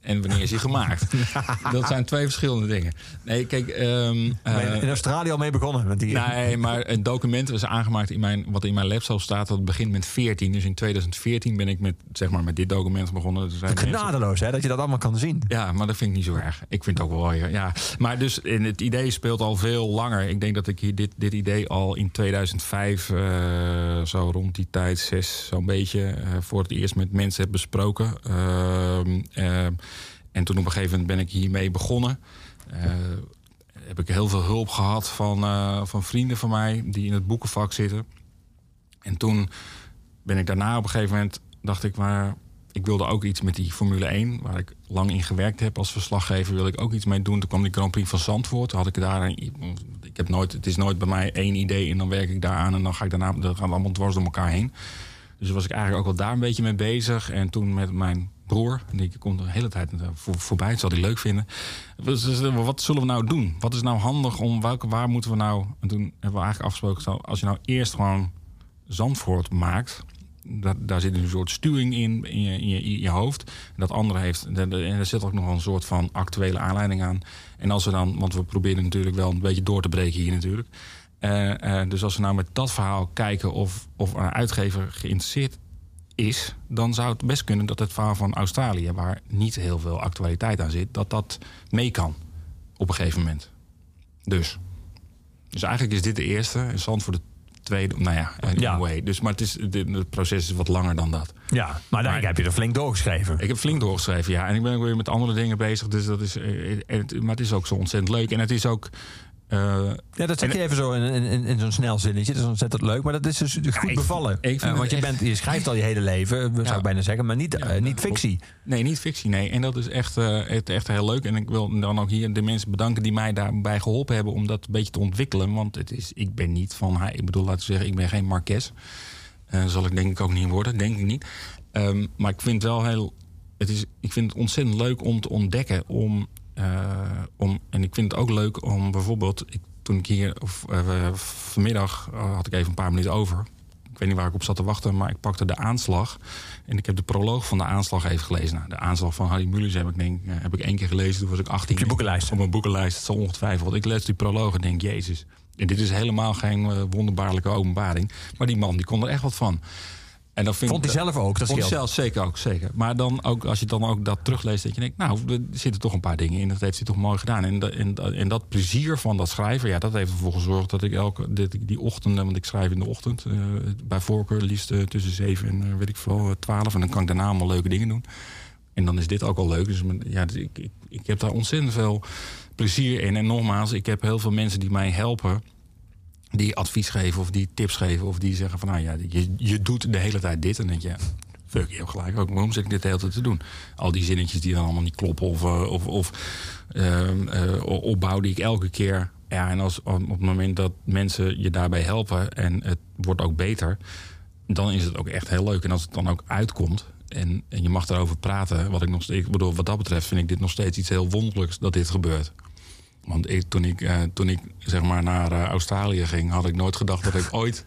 en wanneer is hij gemaakt. dat zijn twee verschillende dingen. Nee, kijk, ehm, eh, in Australië al mee begonnen? Met die, Nee, maar een document was aangemaakt in mijn, wat in mijn laptop staat. Dat begint met 14. Dus in 2014 ben ik met, zeg maar, met dit document begonnen. Zijn mensen- Genadeloos, hè, dat je dat allemaal kan zien. ja, maar dat vind ik niet zo erg. Ik vind het ook wel mooi. Ja. Maar dus in het idee speelt al veel langer. Ik denk dat ik hier dit, dit idee al in 2005, eh, zo rond die tijd, zes, zo'n beetje, eh, voor het eerst met mensen heb besproken. En toen op een gegeven moment ben ik hiermee begonnen. Eh, heb ik heel veel hulp gehad van, eh, van vrienden van mij die in het boekenvak zitten. En toen ben ik daarna op een gegeven moment dacht ik, maar ik wilde ook iets met die Formule 1, waar ik lang in gewerkt heb als verslaggever, wilde ik ook iets mee doen. Toen kwam die Grand Prix van Zandvoort. Toen had ik daar een, ik heb nooit, het is nooit bij mij één idee en dan werk ik daar aan en dan ga ik daarna, dan gaan we allemaal dwars door elkaar heen. Dus was ik eigenlijk ook wel daar een beetje mee bezig. En toen met mijn broer, en die komt de hele tijd voor, voorbij, het zal hij leuk vinden. Wat zullen we nou doen? Wat is nou handig om, welke, waar moeten we nou... En toen hebben we eigenlijk afgesproken, als je nou eerst gewoon Zandvoort maakt... Daar zit een soort stuwing in, in je, hoofd. Dat andere heeft, en er zit ook nog een soort van actuele aanleiding aan. En als we dan, want we proberen natuurlijk wel een beetje door te breken hier natuurlijk. Eh, eh, dus als we nou met dat verhaal kijken of, of een uitgever geïnteresseerd is, dan zou het best kunnen dat het verhaal van Australië, waar niet heel veel actualiteit aan zit, dat dat mee kan op een gegeven moment. Dus. Dus eigenlijk is dit de eerste en Zand de tweede. Nou ja, Ja. anyway. Dus, maar het, is, het, proces is wat langer dan dat. Ja, maar daar heb je er flink doorgeschreven. Ik heb flink doorgeschreven, ja. En ik ben ook weer met andere dingen bezig. Dus dat is, eh, en het- maar het is ook zo ontzettend leuk. En het is ook. Eh, Ja, dat zeg je even zo in, in, in, zo'n snel zinnetje. Dat is ontzettend leuk, maar dat is dus goed bevallen. ik Eh, want je, echt- bent, je schrijft al je hele leven, zou Ja. ik bijna zeggen, maar niet, eh, niet fictie. Nee, niet fictie, nee. En dat is echt, eh, echt, echt heel leuk. En ik wil dan ook hier de mensen bedanken die mij daarbij geholpen hebben om dat een beetje te ontwikkelen. Want het is, ik ben niet van, hij- ik bedoel, laten we zeggen, ik ben geen Marques. Eh zal ik denk ik ook niet worden, denk ik niet. Ehm, maar ik vind het wel heel, het is, ik vind het ontzettend leuk om te ontdekken. Om, eh, om, en ik vind het ook leuk om bijvoorbeeld, ik, toen ik hier, of, eh, vanmiddag eh, had ik even een paar minuten over. Ik weet niet waar ik op zat te wachten, maar ik pakte de aanslag. En ik heb de proloog van de aanslag even gelezen. Nou, de aanslag van Harry Mulisch heb ik, denk, eh, heb ik één keer gelezen. Toen was ik 18. Op je boekenlijst. Op mijn boekenlijst. Het zal ongetwijfeld. Ik lees die proloog en denk, jezus. En dit is helemaal geen eh, wonderbaarlijke openbaring. Maar die man, die kon er echt wat van. En Vond hij zelf ook, dat Vond zelf zeker ook, zeker. Maar dan ook, als je dan ook dat terugleest, dat je denkt, nou, er zitten toch een paar dingen in. Dat heeft hij toch mooi gedaan. En, dat- en, en dat plezier van dat schrijven, ja, dat heeft ervoor gezorgd dat ik elke dat ik die ochtenden, want ik schrijf in de ochtend, eh, bij voorkeur liefst eh, tussen zeven en eh, weet ik veel, twaalf. En dan kan ik daarna allemaal leuke dingen doen. En dan is dit ook al leuk. Dus ja, dus ik, ik, ik heb daar ontzettend veel plezier in. En nogmaals, ik heb heel veel mensen die mij helpen die advies geven of die tips geven of die zeggen van nou ja, je, je doet de hele tijd dit en dan denk je, fuck, je hebt gelijk ook, waarom zit ik dit de hele tijd te doen? Al die zinnetjes die dan allemaal niet kloppen of, eh, of, of ehm, eh, opbouw die ik elke keer, ja, en als op het moment dat mensen je daarbij helpen en het wordt ook beter, dan is het ook echt heel leuk. En als het dan ook uitkomt en, en je mag daarover praten, wat ik nog steeds, ik bedoel, wat dat betreft vind ik dit nog steeds iets heel wonderlijks dat dit gebeurt. Want ik, toen, ik, eh, toen ik zeg maar naar eh, Australië ging, had ik nooit gedacht dat ik ooit.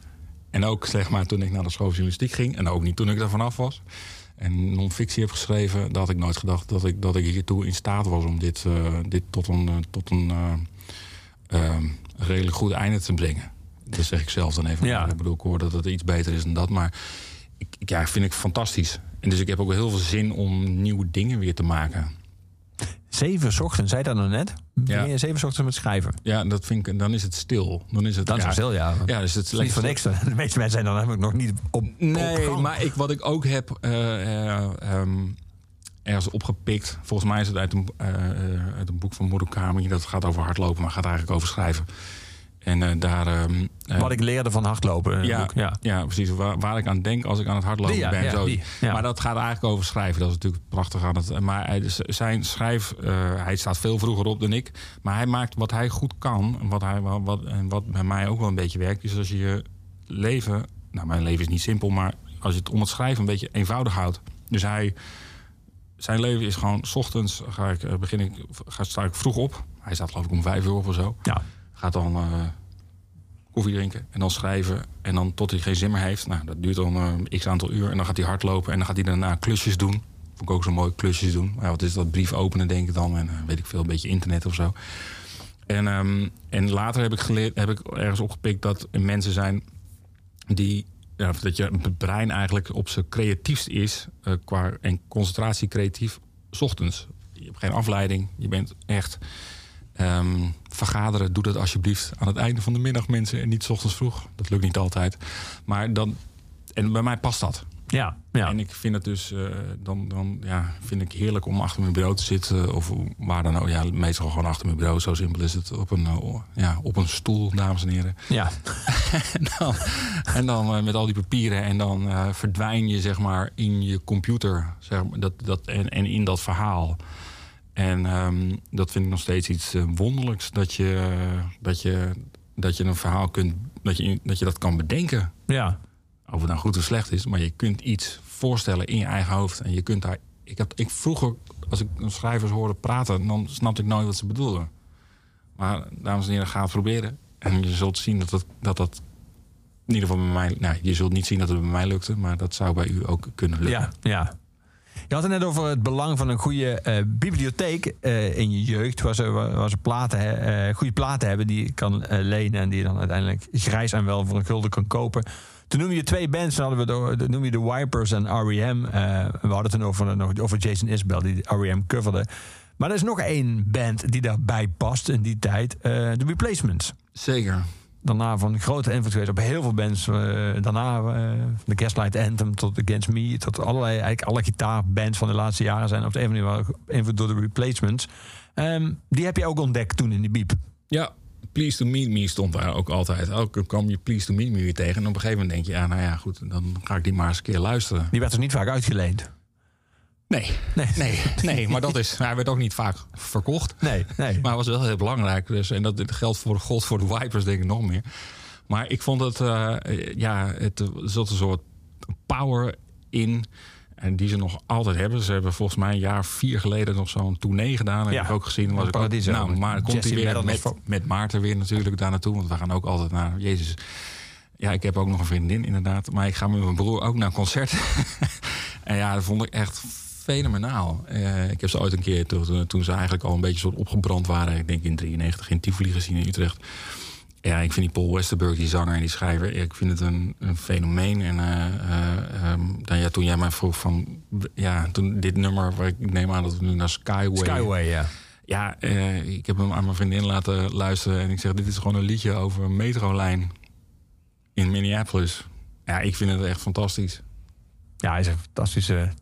En ook zeg maar toen ik naar de school van journalistiek ging, en ook niet toen ik er vanaf was. En non-fictie heb geschreven, dat had ik nooit gedacht dat ik, dat ik hiertoe in staat was om dit, eh, dit tot een, tot een redelijk goed einde te brengen. Dat zeg ik zelf dan even. Ja. Ik bedoel, ik hoor dat het iets beter is dan dat. Maar ik, ik- ja, vind ik fantastisch. En dus ik heb ook heel veel zin om nieuwe dingen weer te maken. Zeven ochtends, zei dat nou net? Ja. Ben zeven ochtends met schrijven? Ja, dat vind ik, dan is het stil. Dan is het, Dat is wel stil, ja. Ja, dus het is niet voor niks. De meeste mensen zijn dan namelijk nog niet op, Nee, maar ik, wat ik ook heb eh, eh, ehm, ergens opgepikt. Volgens mij is het uit een, eh, uit een boek van Murakami. Dat gaat over hardlopen, maar gaat eigenlijk over schrijven. En eh, daar... ehm, eh, Wat ik leerde van hardlopen. ja, ja. ja. precies. Waar, waar ik aan denk als ik aan het hardlopen Die, ben. ja, zo. die, ja. Maar dat gaat eigenlijk over schrijven. Dat is natuurlijk prachtig aan het. Maar hij, zijn schrijf, eh, hij staat veel vroeger op dan ik. Maar hij maakt wat hij goed kan. En wat, hij, wat, en wat bij mij ook wel een beetje werkt. Is als je je leven. Nou, mijn leven is niet simpel. Maar als je het om het schrijven een beetje eenvoudig houdt. Dus hij. Zijn leven is gewoon. S ochtends ga ik, begin ik, ga, sta ik vroeg op. Hij staat geloof ik om vijf uur op of zo. Ja. Gaat dan eh, koffie drinken en dan schrijven. En dan tot hij geen zin meer heeft. Nou, dat duurt dan eh, x aantal uur. En dan gaat hij hardlopen en dan gaat hij daarna klusjes doen. Vond ik ook zo mooi, klusjes doen. Ja, wat is dat? Brief openen, denk ik dan. En eh, weet ik veel, een beetje internet of zo. En, ehm, en later heb ik, geleerd, heb ik ergens opgepikt dat er mensen zijn die. Ja, dat je brein eigenlijk op zijn creatiefst is. qua en concentratie creatief. ochtends. Je hebt geen afleiding. Je bent echt. Ehm, vergaderen, doe dat alsjeblieft aan het einde van de middag, mensen. En niet 's ochtends vroeg. Dat lukt niet altijd. Maar dan. En bij mij past dat. Ja, ja. En ik vind het dus, eh, dan, dan ja, vind ik heerlijk om achter mijn bureau te zitten. Of waar dan ook. Ja, meestal gewoon achter mijn bureau. Zo simpel is het. Op een, eh, ja, op een stoel, dames en heren. ja. En dan, en dan eh, met al die papieren. En dan verdwijn je, zeg maar, in je computer. Zeg maar, dat, dat, en, en in dat verhaal. En ehm, dat vind ik nog steeds iets eh, wonderlijks. Dat je, dat, je, dat je een verhaal kunt. Dat je, dat je dat kan bedenken. ja. Of het nou goed of slecht is, maar je kunt iets voorstellen in je eigen hoofd. En je kunt daar. Ik, had, ik vroeger, als ik schrijvers hoorde praten, dan snapte ik nooit wat ze bedoelden. Maar dames en heren, ga het proberen. En je zult zien dat dat, dat, dat in ieder geval bij mij. Nou, je zult niet zien dat het bij mij lukte, maar dat zou bij u ook kunnen lukken. Ja, ja. Je had het net over het belang van een goede eh, bibliotheek eh, in je jeugd. Waar ze, waar ze platen, eh, goede platen hebben die je kan lenen. En die je dan uiteindelijk grijs en wel voor een gulden kan kopen. Toen noemde je twee bands. Toen hadden we de, noem je de Wipers en R.E.M. We hadden het over, over Jason Isbell die R.E.M. coverde. Maar er is nog één band die daarbij past in die tijd. de Replacements Zeker. Daarna van grote invloed geweest op heel veel bands. eh, daarna eh, van de Gaslight Anthem tot Against Me. Tot allerlei, eigenlijk alle gitaarbands van de laatste jaren zijn op de een of andere manier wel invloed door de replacements. Ehm, die heb je ook ontdekt toen in die biep. Ja, Please to Meet Me stond daar ook altijd. Elke kwam je Please to Meet Me weer tegen. En op een gegeven moment denk je, ja, nou ja, goed, dan ga ik die maar eens een keer luisteren. Die werd dus niet vaak uitgeleend. Nee, Nee. nee, nee, maar dat is, hij werd ook niet vaak verkocht. Nee, nee. Maar was wel heel belangrijk. Dus, en dat geldt voor God, voor de Wipers denk ik nog meer. Maar ik vond het, eh, ja, het zat een soort power in. En die ze nog altijd hebben. Ze hebben volgens mij een jaar vier geleden nog zo'n tournee gedaan. Ja, heb ik ook gezien. Was ik ook, nou, maar komt Jesse hij weer met, met Maarten weer natuurlijk daar naartoe. Want we gaan ook altijd naar Jezus. Ja, ik heb ook nog een vriendin inderdaad. Maar ik ga met mijn broer ook naar concerten. en ja, dat vond ik echt fenomenaal. Eh, ik heb ze ooit een keer, toen, toen ze eigenlijk al een beetje soort opgebrand waren... ik denk in 93 in Tivoli gezien in Utrecht. Ja, ik vind die Paul Westerberg, die zanger en die schrijver... ik vind het een, een fenomeen. En eh, eh, ehm, dan, ja, toen jij mij vroeg van... ja, toen dit nummer, waar ik neem aan dat we nu naar Skyway... Skyway, ja. Ja, ik heb hem aan mijn vriendin laten luisteren... en ik zeg, dit is gewoon een liedje over een metrolijn in Minneapolis. Ja, ik vind het echt fantastisch. Ja, hij is een fantastische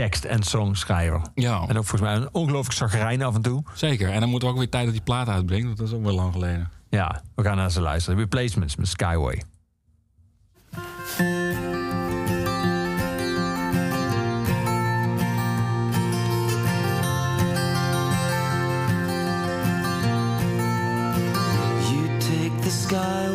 tekst- en songschrijver. Ja, En ook volgens mij een ongelooflijk zagrijn af en toe. zeker. En dan moeten we ook weer tijd dat die plaat uitbrengt... want dat is ook wel lang geleden. Ja, we gaan naar ze luisteren. Replacements met Skyway. You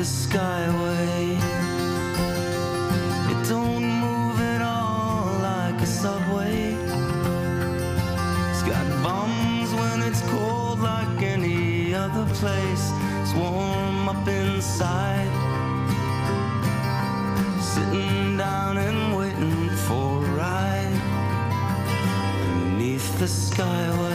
the skyway. It don't move at all like a subway. It's got bums when it's cold like any other place. It's warm up inside. Sitting down and waiting for a ride beneath the skyway.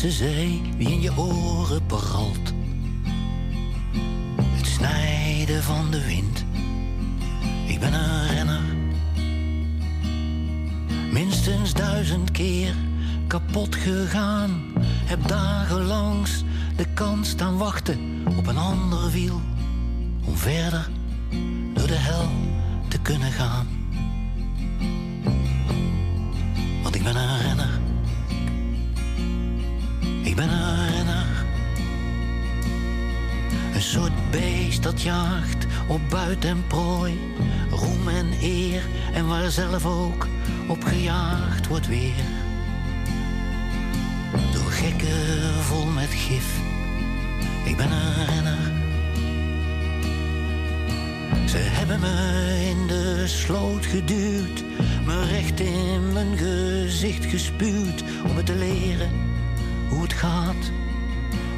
De mensenzee die in je oren paralt. Het snijden van de wind. Ik ben een renner. Minstens duizend keer kapot gegaan. Heb dagenlangs de kans staan wachten op een ander wiel om verder door de hel te kunnen gaan. Dat jaagt op buit en prooi. Roem en eer en waar zelf ook op gejaagd wordt weer. Door gekken vol met gif. Ik ben een renner. Ze hebben me in de sloot geduwd, me recht in mijn gezicht gespuwd om me te leren hoe het gaat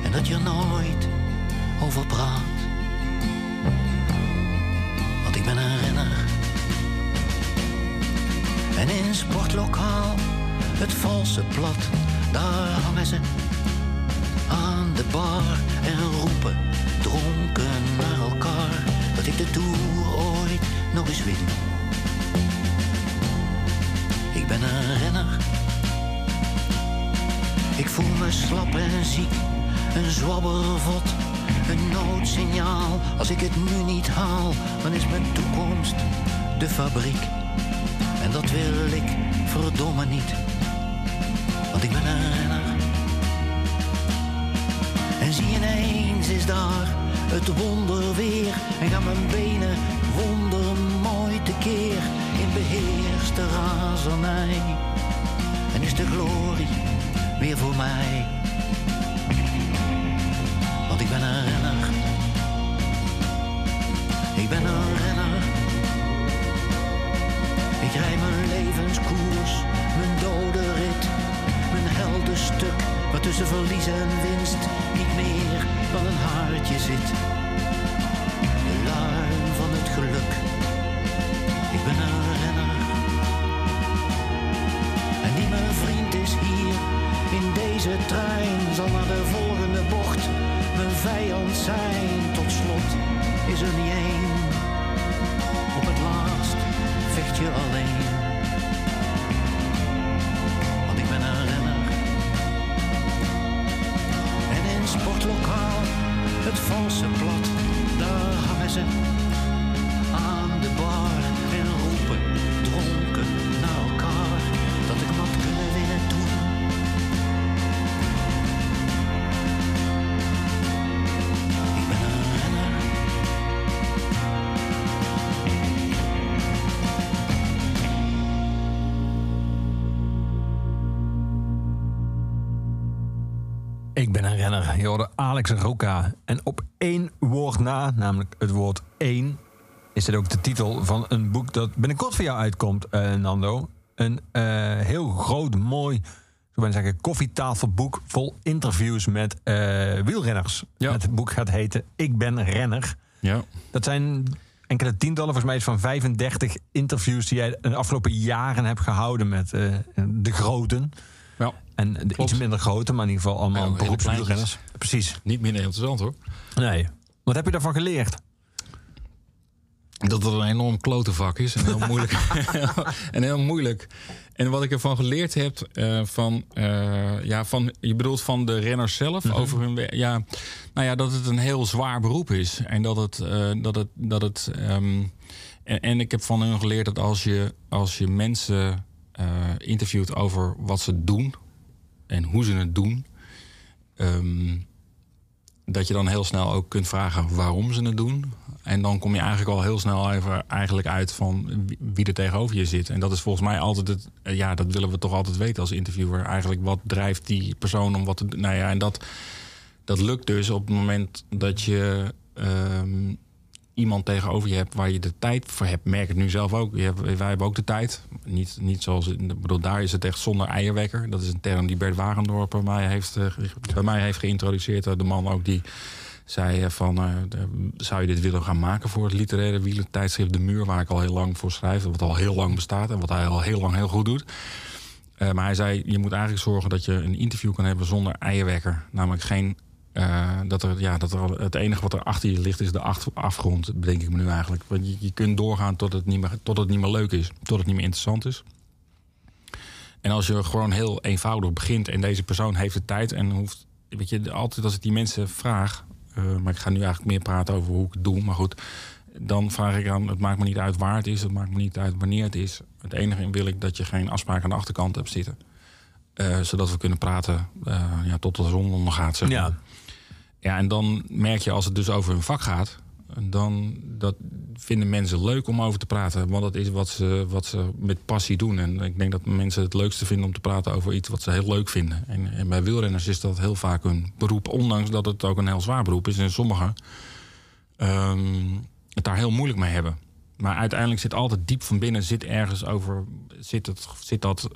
en dat je nooit over praat. Ben een renner. En in sportlokaal, het valse plat, daar hangen ze aan de bar en roepen dronken naar elkaar dat ik de Tour ooit nog eens win. Ik ben een renner. Ik voel me slap en ziek, een zwabbervot, een noodsignaal. Als ik het nu niet haal, dan is mijn toekomst de fabriek. En dat wil ik verdomme niet, want ik ben een renner. En zie ineens is daar het wonder weer. En gaan mijn benen wondermooi tekeer in beheerste razernij. En is de glorie weer voor mij. Ik ben een renner. Ik rij mijn levenskoers, mijn dode rit, mijn heldenstuk. Waar tussen verlies en winst niet meer dan een haartje zit. Tot slot is er niet één. Ik ben een renner. Je hoorde Alex Roca. En op één woord na, namelijk het woord één... is dit ook de titel van een boek dat binnenkort voor jou uitkomt, eh, Nando. Een eh, heel groot, mooi, ik bijna zeggen, koffietafelboek... vol interviews met eh, wielrenners. Ja. Het boek gaat heten Ik ben renner. Ja. Dat zijn enkele tientallen, volgens mij is van 35 interviews... die jij de afgelopen jaren hebt gehouden met de groten... En de iets minder grote, maar in ieder geval allemaal Ja, beroepswielrenners. Precies. Niet minder interessant hoor. Nee. Wat heb je daarvan geleerd? Dat het een enorm klote vak is en heel moeilijk. en heel moeilijk. En wat ik ervan geleerd heb, eh, van, eh, ja, van, je bedoelt van de renners zelf over hun. Ja, nou ja, dat het een heel zwaar beroep is. En dat het. eh, dat het, dat het ehm, en, en ik heb van hun geleerd dat als je, als je mensen interviewt over wat ze doen en hoe ze het doen. ehm, dat je dan heel snel ook kunt vragen waarom ze het doen. En dan kom je eigenlijk al heel snel even eigenlijk uit van wie- er tegenover je zit. En dat is volgens mij altijd het. eh, Ja, dat willen we toch altijd weten als interviewer. Eigenlijk wat drijft die persoon om wat te doen. Nou ja, en dat, dat lukt dus op het moment dat je ehm, iemand tegenover je hebt waar je de tijd voor hebt. Merk het nu zelf ook. Hebt, wij hebben ook de tijd. Niet, niet zoals. Ik bedoel, daar is het echt zonder eierwekker. Dat is een term die Bert Wagendorp bij mij heeft, eh, bij mij heeft geïntroduceerd. Eh, De man ook die zei eh, van, zou je dit willen gaan maken voor het literaire wielentijdschrift De Muur, waar ik al heel lang voor schrijf, wat al heel lang bestaat en wat hij al heel lang heel goed doet. Maar hij zei, je moet eigenlijk zorgen dat je een interview kan hebben zonder eierwekker. Namelijk geen, eh, dat er, ja, dat er het enige wat er achter je ligt is de afgrond, bedenk ik me nu eigenlijk. Want je, je kunt doorgaan tot het, niet meer, tot het niet meer leuk is, tot het niet meer interessant is. En als je gewoon heel eenvoudig begint en deze persoon heeft de tijd en hoeft, weet je, altijd als ik die mensen vraag, eh, maar ik ga nu eigenlijk meer praten over hoe ik het doe, maar goed, dan vraag ik aan, het maakt me niet uit waar het is, het maakt me niet uit wanneer het is. Het enige wil ik dat je geen afspraak aan de achterkant hebt zitten. Eh, zodat we kunnen praten ja, tot de zon ondergaat. Zeg maar. Ja. Ja, en dan merk je als het dus over hun vak gaat, dan dat vinden mensen leuk om over te praten. Want dat is wat ze, wat ze met passie doen. En ik denk dat mensen het leukste vinden om te praten over iets wat ze heel leuk vinden. En, en bij wielrenners is dat heel vaak een beroep, ondanks dat het ook een heel zwaar beroep is. En sommigen ehm, het daar heel moeilijk mee hebben. Maar uiteindelijk zit altijd diep van binnen, zit ergens over, zit, het, zit dat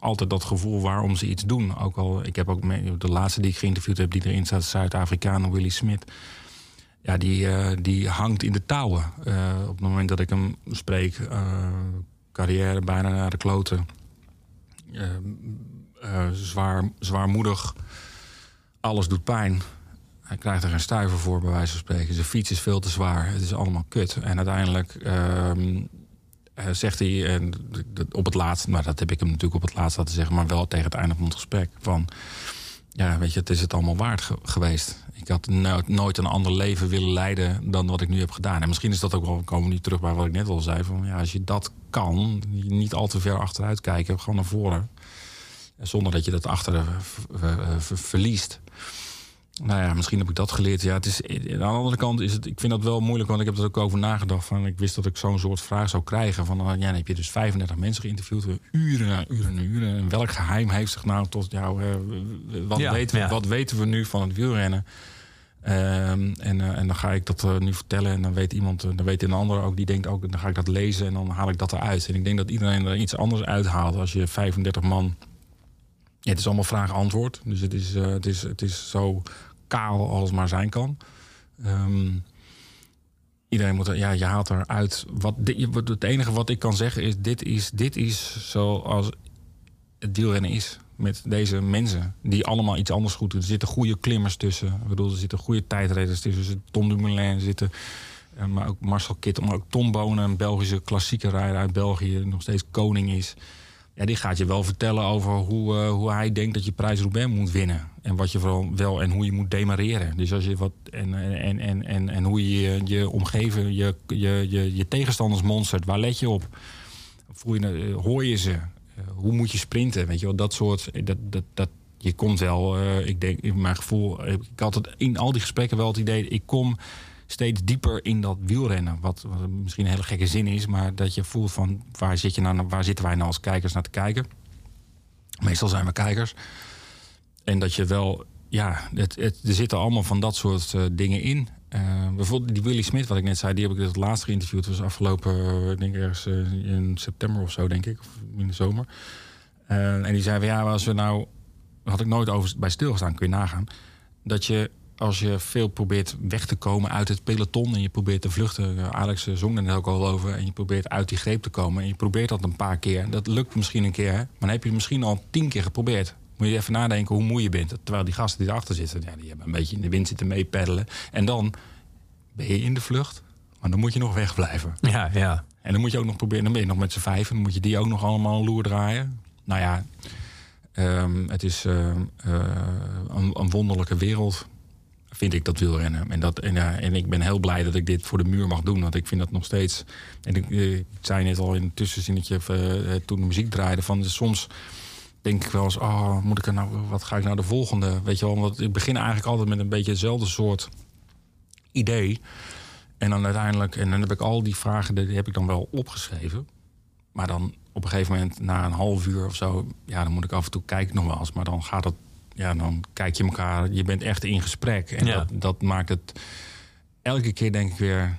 altijd dat gevoel waarom ze iets doen. Ook al, ik heb ook me- de laatste die ik geïnterviewd heb, die erin staat, Zuid-Afrikaan, Willy Smith. Ja, die, eh, die hangt in de touwen. Eh, op het moment dat ik hem spreek, eh, carrière bijna naar de kloten. Zwaar, zwaarmoedig. Alles doet pijn. Hij krijgt er geen stuiver voor, bij wijze van spreken. Zijn fiets is veel te zwaar. Het is allemaal kut. En uiteindelijk ehm, eh, zegt hij en d- op het laatst... maar dat heb ik hem natuurlijk op het laatst laten zeggen... maar wel tegen het einde van het gesprek van... ja, weet je, het is het allemaal waard ge- geweest. Ik had no- nooit een ander leven willen leiden dan wat ik nu heb gedaan. En misschien is dat ook wel, komen we nu terug bij wat ik net al zei... van ja, als je dat kan, niet al te ver achteruit kijken... gewoon naar voren, zonder dat je dat achter eh, eh, verliest... Nou ja, misschien heb ik dat geleerd. Ja, het is, aan de andere kant is het, ik vind dat wel moeilijk, want ik heb er ook over nagedacht. Van, ik wist dat ik zo'n soort vraag zou krijgen. Van, uh, ja, dan heb je dus 35 mensen geïnterviewd, uren en uren en uren. En welk geheim heeft zich nou tot jou? Uh, wat, Ja, weten we, ja. wat weten we nu van het wielrennen? Um, en, uh, en dan ga ik dat uh, nu vertellen en dan weet iemand, dan weet een ander ook, die denkt ook, dan ga ik dat lezen en dan haal ik dat eruit. En ik denk dat iedereen er iets anders uithaalt als je 35 man. Ja, het is allemaal vraag-antwoord. Dus het is, uh, het, is, het is zo kaal als maar zijn kan. Um, iedereen moet ja, je haalt eruit. Wat, dit, het enige wat ik kan zeggen is: dit is, dit is zoals het wielrennen is. Met deze mensen die allemaal iets anders goed doen. Er zitten goede klimmers tussen. Ik bedoel, er zitten goede tijdrijders tussen. Tom Dumoulin, zitten, uh, maar ook Marcel Kittel, maar ook Tom Bonen, een Belgische klassieke rijder uit België, nog steeds koning is. Ja, die gaat je wel vertellen over hoe, uh, hoe hij denkt dat je prijs Roubaix moet winnen. En wat je vooral wel en hoe je moet demareren. Dus als je wat en, en, en, en, en hoe je je omgeving, je, je, je, je tegenstanders monstert, waar let je op? Voel je, hoor je ze? Uh, hoe moet je sprinten? Weet je wel, dat soort. Dat, dat, dat, je komt wel, ik denk in mijn gevoel, ik had het in al die gesprekken wel het idee, ik kom steeds dieper in dat wielrennen. Wat, wat misschien een hele gekke zin is, maar dat je voelt van waar, zit je nou, waar zitten wij nou als kijkers naar te kijken? Meestal zijn we kijkers. En dat je wel, ja, het, het, er zitten allemaal van dat soort uh, dingen in. Uh, bijvoorbeeld die Willy Smith, wat ik net zei, die heb ik het laatst geïnterviewd. Dat was afgelopen, uh, ik denk ergens in september of zo, denk ik, of in de zomer. En die zei van ja, als we nou, had ik nooit over bij stilgestaan, kun je nagaan, dat je als je veel probeert weg te komen uit het peloton en je probeert te vluchten, Alex zong er net ook al over, en je probeert uit die greep te komen en je probeert dat een paar keer. Dat lukt misschien een keer, maar dan heb je het misschien al tien keer geprobeerd. Moet je even nadenken hoe moe je bent. Terwijl die gasten die erachter zitten, ja, die hebben een beetje in de wind zitten meepeddelen. En dan ben je in de vlucht, maar dan moet je nog wegblijven. Ja, ja. En dan moet je ook nog proberen, dan ben je nog met z'n vijf en dan moet je die ook nog allemaal een loer draaien. Nou ja, um, het is uh, uh, een, een wonderlijke wereld vind ik dat wielrennen. En, dat, en, uh, en ik ben heel blij dat ik dit voor de muur mag doen. Want ik vind dat nog steeds... En ik, ik zei net al in een tussenzinnetje uh, toen de muziek draaide... van soms denk ik wel eens... oh, moet ik er nou, wat ga ik nou de volgende? Weet je wel, want ik begin eigenlijk altijd met een beetje hetzelfde soort idee. En dan uiteindelijk, en dan heb ik al die vragen, die heb ik dan wel opgeschreven. Maar dan op een gegeven moment, na een half uur of zo, ja, dan moet ik af en toe kijken nog wel eens. Maar dan gaat het, ja, dan kijk je elkaar, je bent echt in gesprek. En Ja. dat, dat maakt het, elke keer denk ik weer,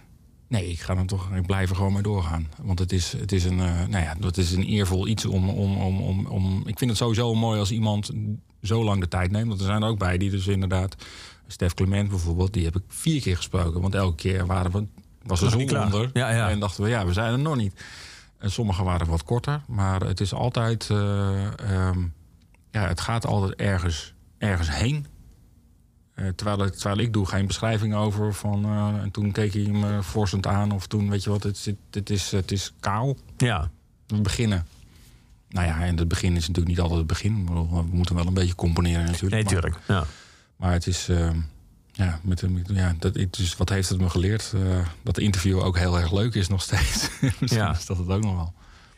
nee, ik ga dan toch, ik blijf er gewoon mee doorgaan. Want het is, het is een, eh, nou ja, dat is een eervol iets om, om, om, om, om, ik vind het sowieso mooi als iemand zo lang de tijd neemt. Want er zijn er ook bij die dus inderdaad, Stef Clement bijvoorbeeld, die heb ik vier keer gesproken. Want elke keer waren we, was er zon onder. Ja, ja. En dachten we, ja, we zijn er nog niet. En sommige waren wat korter, maar het is altijd, eh, ehm, ja, het gaat altijd ergens, ergens heen. Eh, terwijl, terwijl ik doe geen beschrijving over van, eh, en toen keek hij me forsend aan of toen, weet je wat, het, is, het is kaal. Ja. We beginnen. Nou ja, en het begin is natuurlijk niet altijd het begin. We moeten wel een beetje componeren natuurlijk. Nee, maar- tuurlijk. Ja. maar het is, ehm, ja, met, met- ja dat, is, wat heeft het me geleerd? Eh, dat de interview ook heel erg leuk is nog steeds. Misschien Ja. is dat het ook nog wel.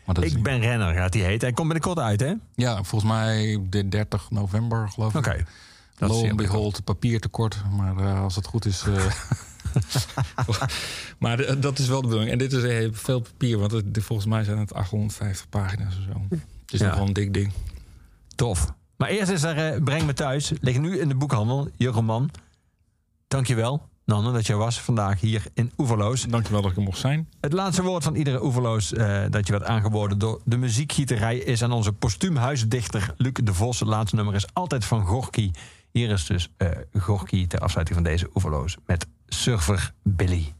Maar Ik ben renner, gaat die heet. Hij komt binnenkort uit, hè? Oké. Ja, volgens mij de 30 november, geloof ik. Dat Lo heel and behold, papiertekort. Maar eh, als het goed is... eh, maar eh, dat is wel de bedoeling. En dit is eh, veel papier, want het, volgens mij zijn het 850 pagina's of zo. Het is Ja. nog wel een dik ding. Tof. Maar eerst is er Breng me thuis. Ligt nu in de boekhandel. Je roman. Dankjewel, Nanne, dat je was vandaag hier in Oeverloos. Dankjewel dat ik er mocht zijn. Het laatste woord van iedere Oeverloos dat je werd aangeboden door de muziekgieterij is aan onze postuum huisdichter Luc de Vos. Het laatste nummer is altijd van Gorky. Hier is dus eh Gorky ter afsluiting van deze Oeverloos met Surfer Billy.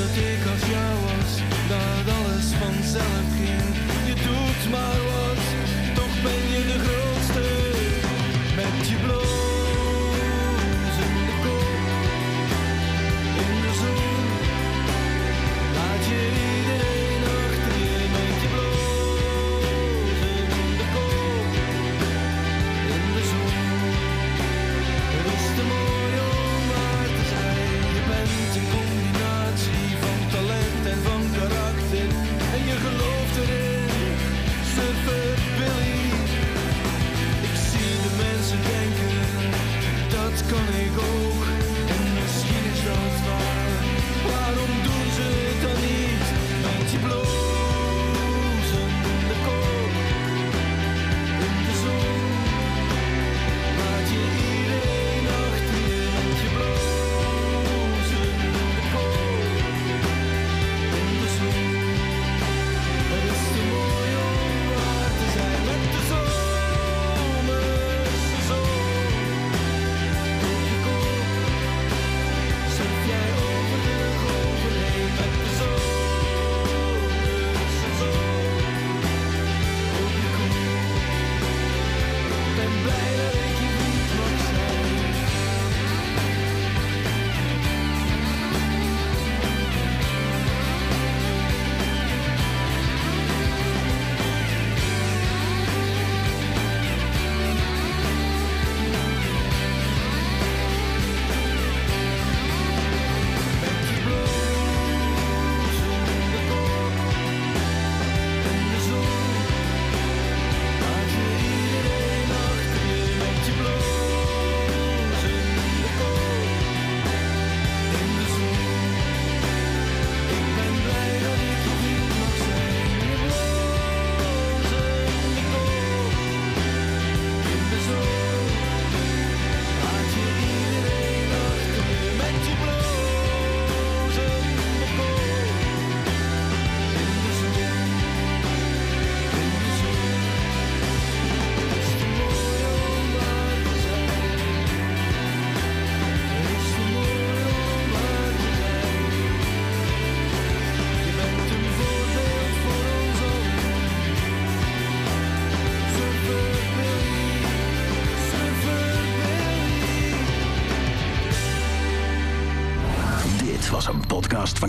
Dat ik als jou was, dat alles vanzelf ging. Je doet maar wat,